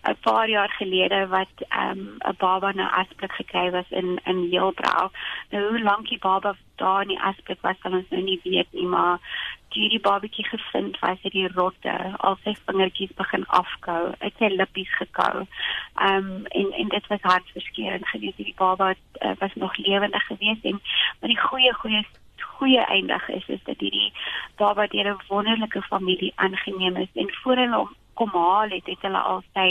'n paar jaar gelede wat ehm, 'n um, baba nou asblik gekry was in in Heilbron. Nou hoe lank die baba daar in die asblik was, kan ons nou nie weet nie, maar toe die babatjie gevind was, het die rotte al sy vingertjies begin afkou, uit sy lippies gekou. Ehm um, en en dit was hartverskeurende geweest. Die baba uh, was nog lewendig geweest en maar die goeie goeie goeie eindig is is dat hierdie baba deur 'n wonderlike familie aangeneem is en voor hulle kom haal het, het hulle al sy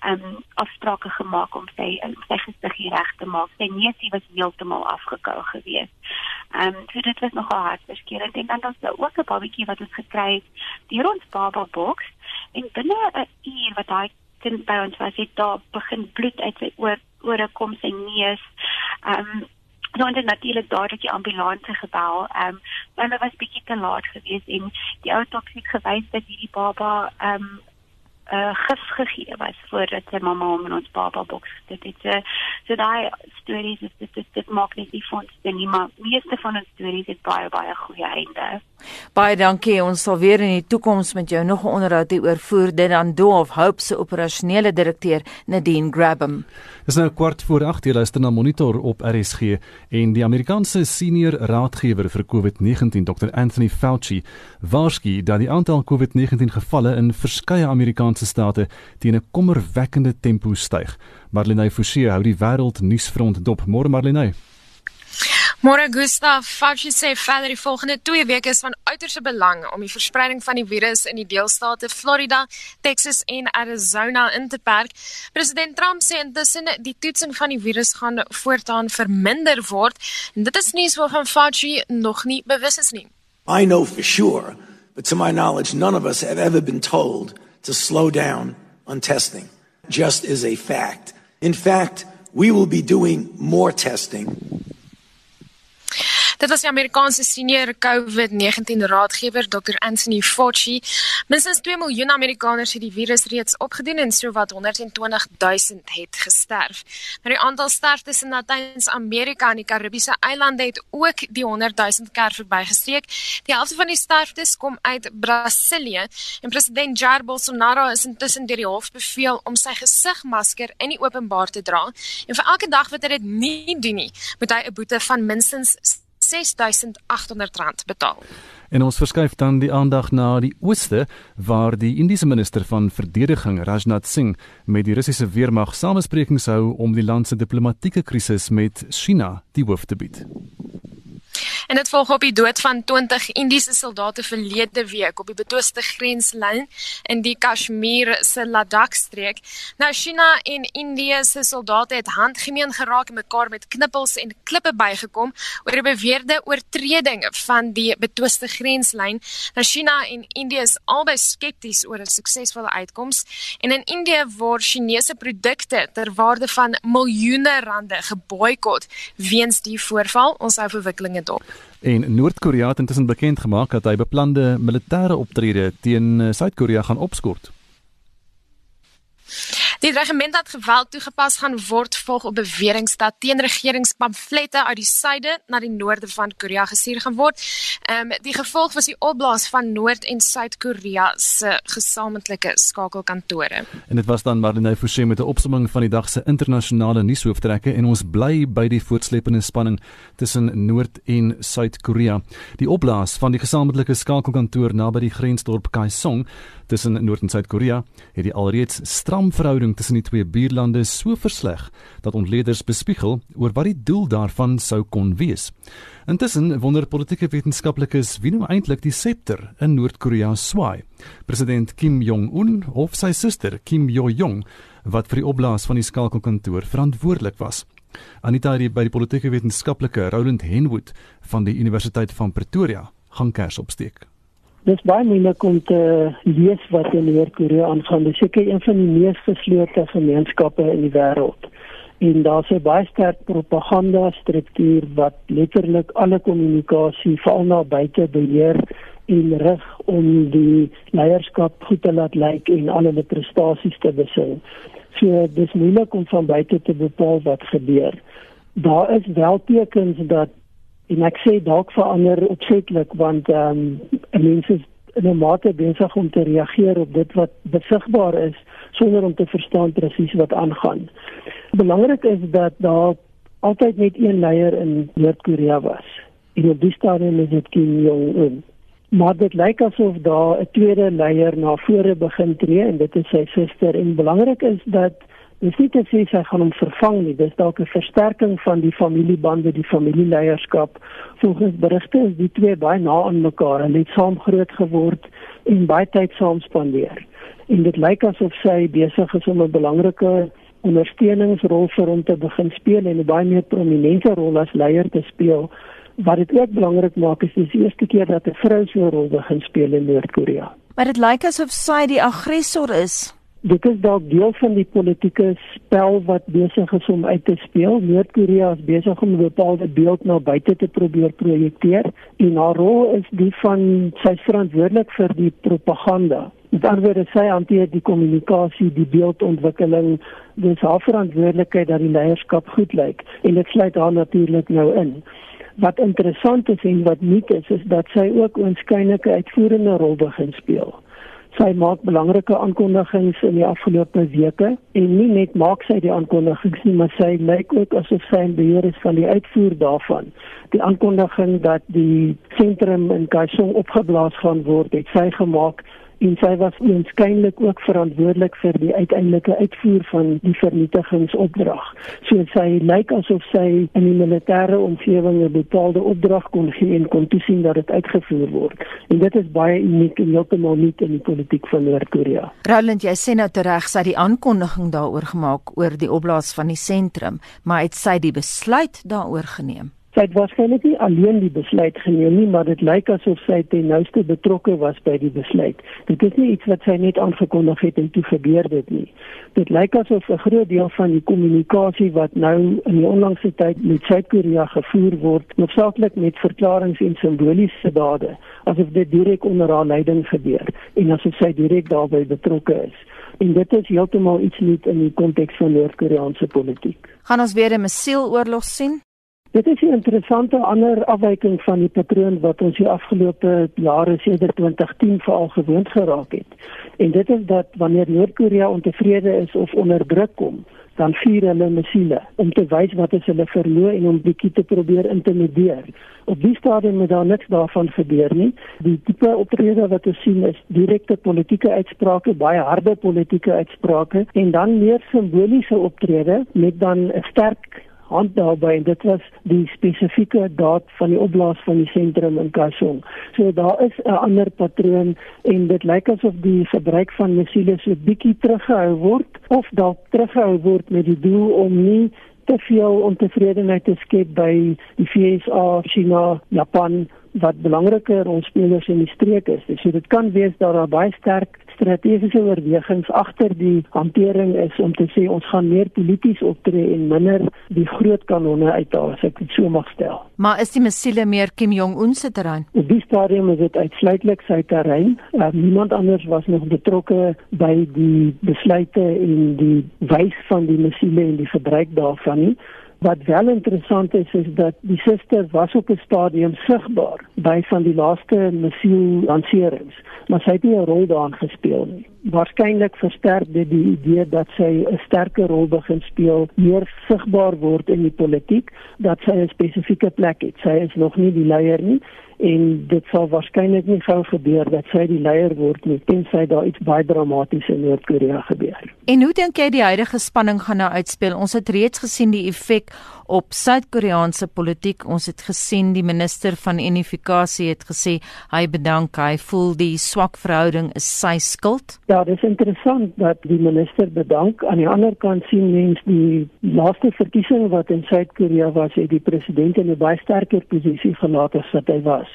ehm um, afsprake gemaak om sy um, sy gesig reg te maak. Sy neusie was heeltemal afgekou geweest. Ehm um, so dit was nogal hartverskeurende en dan was daar ook 'n babatjie wat ons gekry het deur ons baba box en binne 'n uur wat daai kind by ons was, het daar begin bloed uit sy oor ore kom sy neus. Ehm um, dan het natuurlik dadelik die ambulans gebel. Ehm um, maar dit was bietjie te laat geweest en die outopsie gewys dat hierdie baba ehm um, uh, gif gegee was voordat sy mamma hom in ons baba boks dit het so, so daai stories is dit dit, dit maak net nie van nie maar meeste van ons stories het baie baie goeie einde Baie dankie. Ons sal weer in die toekoms met jou nog 'n onderhoud hieroor voer. Dit dan Doof Hope se operasionele direkteur Nadine Grabham. Dis nou kwart voor 8 jy luister na Monitor op RSG en die Amerikaanse senior raadgewer vir COVID-19 Dr Anthony Fauci waarsku dat die aantal COVID-19 gevalle in verskeie Amerikaanse state teen 'n kommerwekkende tempo styg. Marlene Forsie hou die wêreld nuusfront dop. Môre Marlene. Môre Gustav, Fauci sê verder die volgende 2 weke is van uiterste belang om die verspreiding van die virus in die deelstate Florida, Texas en Arizona in te perk. President Trump sê intussen die toetsing van die virus gaan voortaan verminder word en dit is nuus waarvan Fauci nog nie bewus is nie. I know for sure, but to my knowledge, none of us have ever been told to slow down on testing, just as a fact. In fact, we will be doing more testing Dit was die Amerikaanse senior COVID-19 raadgewer Dr. Anthony Fauci. Minstens 2 miljoen Amerikaners het die virus reeds opgedoen en sowat 120 000 het gesterf. Maar die aantal sterftes in Latyn-Amerika en die Karibiese eilande het ook die 100 000 kerk verbygestreek. Die helfte van die sterftes kom uit Brasilië en president Jair Bolsonaro is intussen deur die hof beveel om sy gesigmasker in die openbaar te dra. En vir elke dag wat hy dit nie doen nie, moet hy 'n boete van minstens 6800 rand betaal. En ons verskuif dan die aandag na die ooste waar die Indiese minister van verdediging Rajnath Singh met die Russiese weermag samesprekings hou om die land se diplomatieke krisis met China die hoof te bied. En dit volg op die dood van 20 Indiese soldate verlede week op die betwiste grenslyn in die Kashmir se Ladakh streek. Nou China en Indië se soldate het handgemeen geraak en mekaar met knippels en klippe bygekom oor 'n beweerde oortreding van die betwiste grenslyn. Nou China en Indië is albei skepties oor 'n suksesvolle uitkoms en in Indië word Chinese produkte ter waarde van miljoene rande geboikot weens die voorval. Ons hou verwikkelinge dop. En Noord-Korea het intussen bekend gemaak dat hy beplande militêre optrede teen eh, Suid-Korea gaan opskort. Die regiment dat geweld toegepas gaan word volg op bewering dat teenregeringspamflette uit die suide na die noorde van Korea gestuur gaan word. Ehm um, die gevolg was die opblaas van Noord- en Suid-Korea se gesamentlike skakelkantore. En dit was dan Marlene Forsie met 'n opsomming van die dag se internasionale nuushooftrekke en ons bly by die voortsleepende spanning tussen Noord- en Suid-Korea. Die opblaas van die gesamentlike skakelkantoor naby die grensdorp Kaesong tussen Noord- en Suid-Korea het die alreeds stram verhouding tussen die twee buurlande so versleg dat ontleeders bespiegel oor wat die doel daarvan sou kon wees. Intussen wonder politieke wetenskaplikes wie nou eintlik die septer in Noord-Korea swaai. President Kim Jong-un of sy suster Kim Yo-jong wat vir die opblaas van die skakelkantoor verantwoordelik was. Anita by die politieke wetenskaplike Roland Henwood van die Universiteit van Pretoria gaan kers opsteek. Dis baie moeilik om te lees wat in Noord-Korea aangaan. Dit is seker een van die mees geslote gemeenskappe in die wêreld. En daar's 'n baie sterk propaganda struktuur wat letterlik alle kommunikasie veral na buite beheer en rig om die leierskap goed te laat lyk en al hulle prestasies te besing. So dis moeilik om van buite te bepaal wat gebeur. Daar is wel tekens dat en ek sê dalk verander opsetlik want ehm um, mense is in 'n mate besig om te reageer op dit wat besigbaar is sonder om te verstaan presies wat aangaan. Belangrik is dat daar altyd net een leier in Noord-Korea was. En op die stadium is dit Kim Jong-un. Maar dit lyk asof daar 'n tweede leier na vore begin tree en dit is sy suster en belangrik is dat Dis nie te sê sy gaan hom vervang nie, dis dalk 'n versterking van die familiebande, die familieleierskap. Volgens berigte is die twee baie na aan mekaar en het saam groot geword en baie tyd saam spandeer. En dit lyk asof sy besig is om 'n belangrike ondersteuningsrol vir hom te begin speel en 'n baie meer prominente rol as leier te speel. Wat dit ook belangrik maak is dis die eerste keer dat 'n vrou so 'n rol begin speel in Noord-Korea. Maar dit lyk asof sy die aggressor is dit is dalk deel van die politieke spel wat besig is om uit te speel. Noord-Korea is besig om 'n bepaalde beeld na buite te probeer projekteer en haar rol is die van sy verantwoordelik vir die propaganda. Met ander woorde, sy hanteer die kommunikasie, die beeldontwikkeling, dis haar verantwoordelikheid dat die leierskap goed lyk en dit sluit haar natuurlik nou in. Wat interessant is en wat nuut is, is dat sy ook 'n oënskynlike uitvoerende rol begin speel. Sy maak belangrike aankondigings in die afgelope weke en nie net maak sy die aankondigings nie, maar sy lyk ook asof sy in beheer is van die uitvoer daarvan. Die aankondiging dat die sentrum in Kaesong opgeblaas gaan word, het sy gemaak en sy was eenskynlik ook verantwoordelik vir die uiteindelike uitvoer van die vernietigingsopdrag. So sy lyk asof sy in die militêre omgewing 'n bepaalde opdrag kon gee en kon toesien dat dit uitgevoer word. En dit is baie uniek en heeltemal nie in die politiek van Noord-Korea. Roland, jy sê nou tereg sy die aankondiging daaroor gemaak oor die opblaas van die sentrum, maar het sy die besluit daaroor geneem? Sy het waarskynlik nie alleen die besluit geneem nie, maar dit lyk asof sy ten nouste betrokke was by die besluit. Dit is nie iets wat sy net aangekondig het en toe gebeur dit nie. Dit lyk asof 'n groot deel van die kommunikasie wat nou in die onlangse tyd met Suid-Korea gevoer word, noodsaaklik met verklaringe en simboliese dade, asof dit direk onder haar leiding gebeur en asof sy direk daarbey betrokke is. En dit is heeltemal iets nuut in die konteks van Noord-Koreaanse politiek. Gaan ons weer 'n missieleoorlog sien? Dit is 'n interessante ander afwyking van die patroon wat ons die afgelope jare sedert 2010 veral gewoond geraak het. En dit is dat wanneer Noord-Korea ontevrede is of onder druk kom, dan vier hulle missiele om te wys wat is hulle verloor en om bietjie te probeer intimideer. Op die stadium het daar niks daarvan gebeur nie. Die tipe optrede wat ons sien is direkte politieke uitsprake, baie harde politieke uitsprake en dan meer simboliese optrede met dan 'n sterk hand daarby en dit was die spesifieke daad van die opblaas van die sentrum in Kaesong. So daar is 'n ander patroon en dit lyk asof die gebruik van missiele so bietjie teruggehou word of dalk teruggehou word met die doel om nie te veel ontevredenheid te skep by die VSA, China, Japan wat belangrike rolspelers in die streek is. So dit kan wees dat daar baie sterk strategiese oorwegings agter die hantering is om te sê ons gaan meer polities optree en minder die groot kanonne uithaal as ek dit so mag stel. Maar is die missiele meer Kim Jong Un se terrein? Op die stadium is dit uitsluitlik sy terrein. Uh, niemand anders was nog betrokke by die besluite en die wys van die missiele en die gebruik daarvan nie. Wat wel interessant is is dat die suster was op 'n stadium sigbaar by van die laaste missiel lanserings, maar sy het nie 'n rol daarin gespeel nie. Waarskynlik versterk dit die idee dat sy 'n sterker rol begin speel, meer sigbaar word in die politiek, dat sy 'n spesifieke plek het. Sy is nog nie die leier nie en dit sal waarskynlik nie gou gebeur dat sy die leier word nie tensy daar iets baie dramaties in Noord-Korea gebeur. En hoe dink jy die huidige spanning gaan nou uitspeel? Ons het reeds gesien die effek op Suid-Koreaanse politiek. Ons het gesien die minister van unifikasie het gesê hy bedank, hy voel die swak verhouding is sy skuld. Ja, dit is interessant dat die minister bedank. Aan die ander kant sien mens die laaste verkiesing wat in Suid-Korea was, het die president in 'n baie sterker posisie gelaat as wat hy was.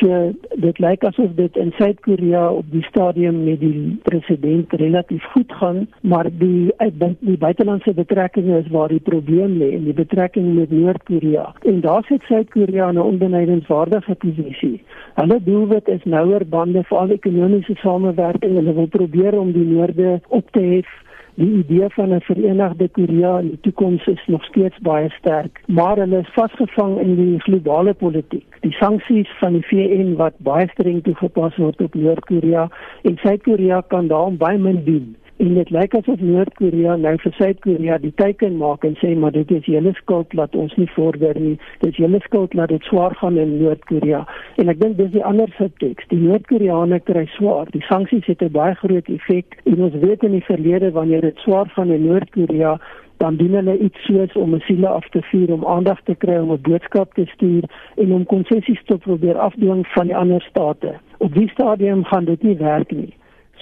So dit lyk asof dit in Suid-Korea op die stadium met die president relatief goed gaan, maar die die buitelandse betrekkinge is waar die probleem lê in die betrekking met Noord-Korea. En daar sit Suid-Korea in 'n onbenadigingswaardige posisie. Hulle doelwit is nouer bande vir al ekonomiese samewerking en hulle wil probeer om die noorde op te hef Die idee van 'n verenigde Korea in die toekoms is nog steeds baie sterk, maar hulle is vasgevang in die globale politiek. Die sanksies van die VN wat baie streng toegepas word op Noord-Korea en Suid-Korea kan daarom baie min doen. En dit lyk asof Noord-Korea nou vir Suid-Korea die teiken maak en sê maar dit is julle skuld dat ons nie vorder nie. Dit is julle skuld dat dit swaar gaan in Noord-Korea. En ek dink dis die ander subtekst. Die Noord-Koreane kry swaar. Die sanksies het 'n baie groot effek. En ons weet in die verlede wanneer dit swaar gaan in Noord-Korea dan doen hulle iets soos om mesiele af te vuur om aandag te kry om 'n boodskap te stuur en om konsessies te probeer afdwing van die ander state. Op die stadium gaan dit nie werk nie.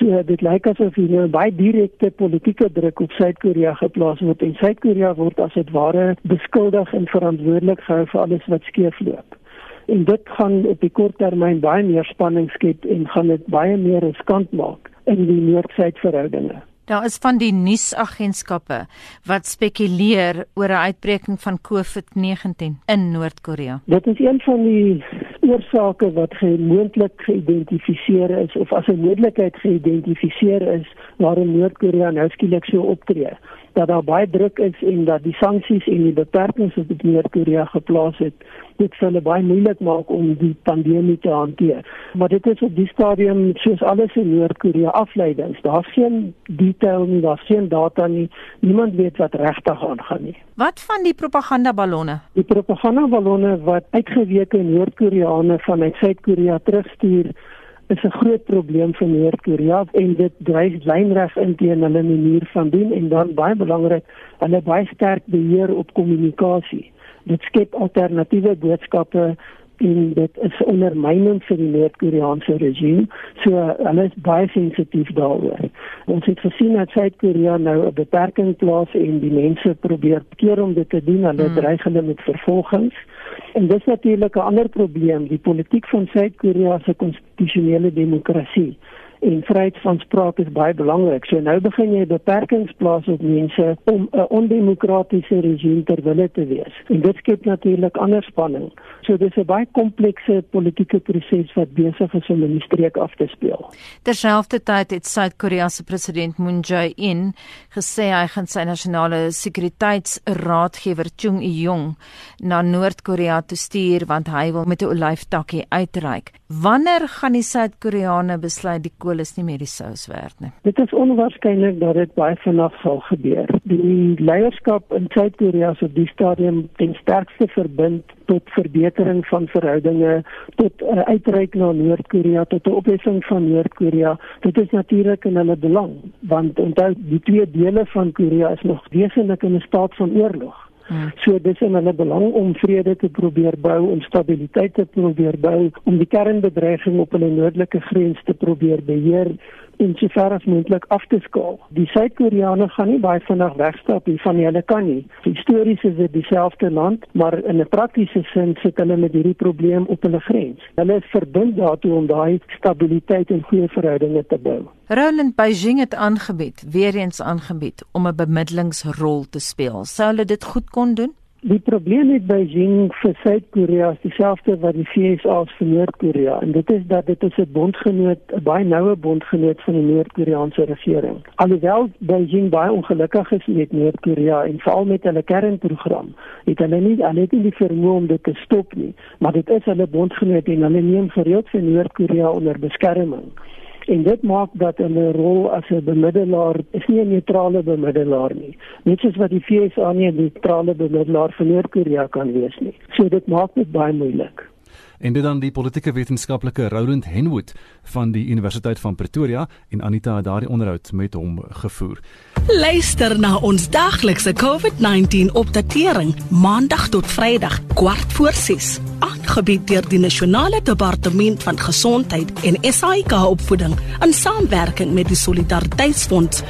So dit lyk asof hier 'n nou baie direkte politieke druk op Suid-Korea geplaas word en Suid-Korea word as dit ware beskuldig en verantwoordelik gehou vir alles wat skeefloop. En dit gaan op die kort termyn baie meer spanning skep en gaan dit baie meer riskant maak in die Noord-Suid verhoudinge. Daar is van die nuusagentskappe wat spekuleer oor 'n uitbreking van COVID-19 in Noord-Korea. Dit is een van die oorsake wat gemoontlik geïdentifiseer is of as 'n moontlikheid geïdentifiseer is waarom Noord-Korea nou skielik so optree dat daar baie druk is en dat die sanksies en die beperkings wat op Noord-Korea geplaas het, dit vir hulle baie moeilik maak om die pandemie te hanteer. Maar dit is op die stadium soos alles in Noord-Korea afleidings. Daar's geen detail nie, daar's geen data nie. Niemand weet wat regtig aangaan nie. Wat van die propagandaballonne? Die propagandaballonne wat uitgeweke Noord-Koreane vanuit Suid-Korea terugstuur is 'n groot probleem vir Noord-Korea en dit dryf lynreg in teen hulle manier van doen en dan baie belangrik, hulle baie sterk beheer op kommunikasie. Dit skep alternatiewe boodskappe en dit is ondermynend vir die Noord-Koreaanse regime. So hulle is baie sensitief daaroor. Ons het gesien dat Suid-Korea nou 'n beperking plaas en die mense probeer keer om dit te doen. Hulle hmm. dreig hulle met vervolgings. En dis natuurlik 'n ander probleem, die politiek van Suid-Korea se konstitusionele demokrasie en vryheid van spraak is baie belangrik. So nou begin jy beperkings plaas op mense om 'n ondemokratiese regime ter wille te wees. En dit skep natuurlik ander spanning. So dis 'n baie komplekse politieke proses wat besig is om in die streek af te speel. Terselfdertyd het Suid-Korea se president Moon Jae-in gesê hy gaan sy nasionale sekuriteitsraadgewer Chung Il-jung na Noord-Korea toe stuur want hy wil met 'n olyftakkie uitreik. Wanneer gaan die Suid-Koreane besluit die kool is nie meer die sous werd nie. Dit is onwaarskynlik dat dit baie vinnig sal gebeur. Die leierskap in Suid-Korea sou die stadium ten sterkste verbind tot verbetering van verhoudinge, tot uh, uitreik na Noord-Korea, tot 'n opheffing van Noord-Korea. Dit is natuurlik in hulle belang, want onthou die twee dele van Korea is nog wesentlik in 'n staat van oorlog. Hmm. So dis in hulle belang om vrede te probeer bou, om stabiliteit te probeer bou, om die kernbedreiging op hulle noordelike grens te probeer beheer en so ver as moontlik af te skaal. Die Suid-Koreane gaan nie baie vinnig wegstap nie van hulle kan nie. Histories is dit dieselfde land, maar in 'n praktiese sin sit hulle met hierdie probleem op hulle grens. Hulle is verbind daartoe om daai stabiliteit en goeie verhoudinge te bou. Roland Beijing het aangebied, weer eens aangebied om 'n bemiddelingsrol te speel. Sou hulle dit goed kon doen? Die probleem met Beijing vir Suid-Korea is dieselfde wat die VSA vir Noord-Korea. En dit is dat dit is 'n bondgenoot, 'n baie noue bondgenoot van die Noord-Koreaanse regering. Alhoewel Beijing baie ongelukkig is met Noord-Korea en veral met hulle kernprogram, het hulle nie hulle het nie die vermoë om dit te stop nie, maar dit is hulle bondgenoot en hulle neem gereeld vir Noord-Korea onder beskerming en dit maak dat 'n rol as 'n bemiddelaar is nie 'n neutrale bemiddelaar nie. Net soos wat die VSA nie 'n neutrale bemiddelaar vir Noord-Korea kan wees nie. So dit maak dit baie moeilik en dit dan die politieke wetenskaplike Roland Henwood van die Universiteit van Pretoria en Anita het daardie onderhoud met hom gevoer. Luister na ons daglikse COVID-19 opdatering maandag tot Vrydag kwart voor 6 aangebied deur die Nasionale Departement van Gesondheid en SAIK opvoeding in samewerking met die Solidariteitsfonds.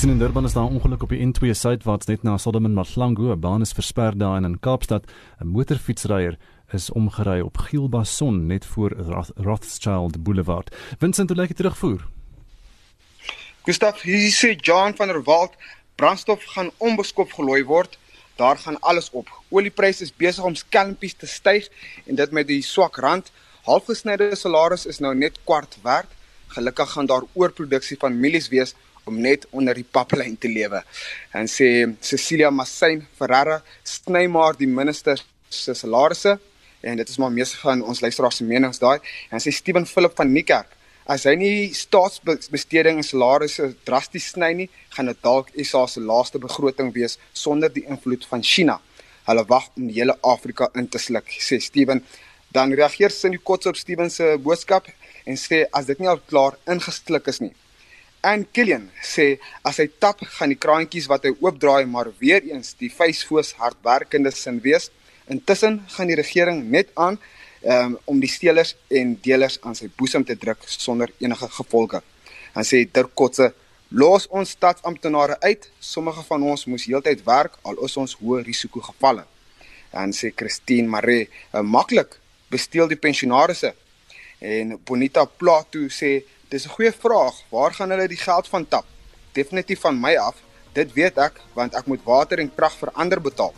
Sien in Durban is daar 'n ongeluk op die N2 suidwaarts net na Solomon Mahlangu. 'n Baan is versper daar in Kaapstad. 'n Motorfietsryer is omgery op Gielbason net voor Roth Rothschild Boulevard. Vincent, hoe lyk dit terugvoer? Gustaf, hier sê John van der Walt, brandstof gaan onbeskop gelooi word. Daar gaan alles op. Oliepryse is besig om skelmpies te styg en dit met die swak rand. Halfgesnyde salarisse is nou net kwart werd. Gelukkig gaan daar oorproduksie van mielies wees om net onder die paplyn te lewe. En sê Cecilia Massain Ferreira sny maar die minister se salarisse en dit is maar meeste van ons luisteraars se menings daai. En sê Steven Philip van Niekerk As hy nie staatsbesteding en salarisse drasties sny nie, gaan dit dalk SA se laaste begroting wees sonder die invloed van China. Hulle wag om die hele Afrika in te sluk, sê Steven. Dan reageer Cindy Kotse op Steven se boodskap en sê as dit nie al klaar ingesluk is nie, En Killian sê as hy tap gaan die kraantjies wat hy oopdraai maar weer eens die vuisfoos hardwerkende sin wees. Intussen gaan die regering net aan um, om die steelers en deelers aan sy boesem te druk sonder enige gevolge. Dan sê Dirkotse los ons stadsamptenare uit. Sommige van ons moes heeltyd werk al is ons hoë risiko gevalle. Dan sê Christine Maree, maklik besteel die pensionaarsse. En Bonita Plato sê Dis 'n goeie vraag. Waar gaan hulle die geld van tap? Definitief van my af. Dit weet ek want ek moet water en krag vir ander betaal.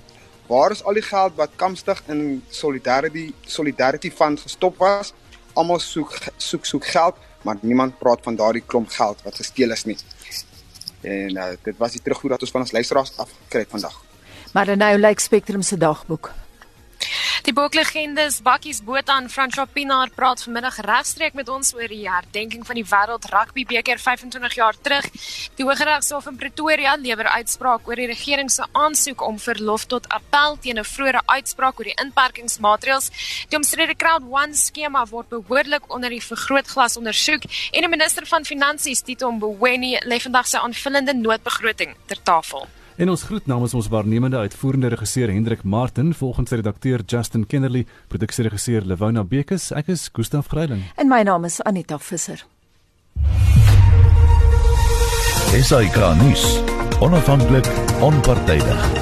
Waar is al die geld wat Kamstig in Solidarity Solidarity Fund gestop was? Almal soek soek soek geld, maar niemand praat van daardie klomp geld wat gesteel is nie. En uh, dit was die terugvoer wat ons van ons luisteraars afgekry het vandag. Maar nou lyk Spectrum se dagboek. Die boeklegendes Bakkies Botha en François Pinaar praat vanmiddag regstreek met ons oor die herdenking van die Wêreld Rugby beker 25 jaar terug. Die Hooggeregshof in Pretoria lewer uitspraak oor die regering se aansoek om verlof tot appel teen 'n vroeëre uitspraak oor die inperkingsmaatreëls. Die omstrede Crowd One skema word behoorlik onder die vergrootglas ondersoek en die minister van Finansies Tito Mboweni lê vandag sy aanvullende noodbegroting ter tafel. En ons groet namens ons waarnemende uitvoerende regisseur Hendrik Martin, volgens redakteur Justin Kennerly, produksieregisseur Lewona Bekes, ek is Gustaf Greiling. En my naam is Anita Visser. SAK nuus. Onafhanklik, onpartydig.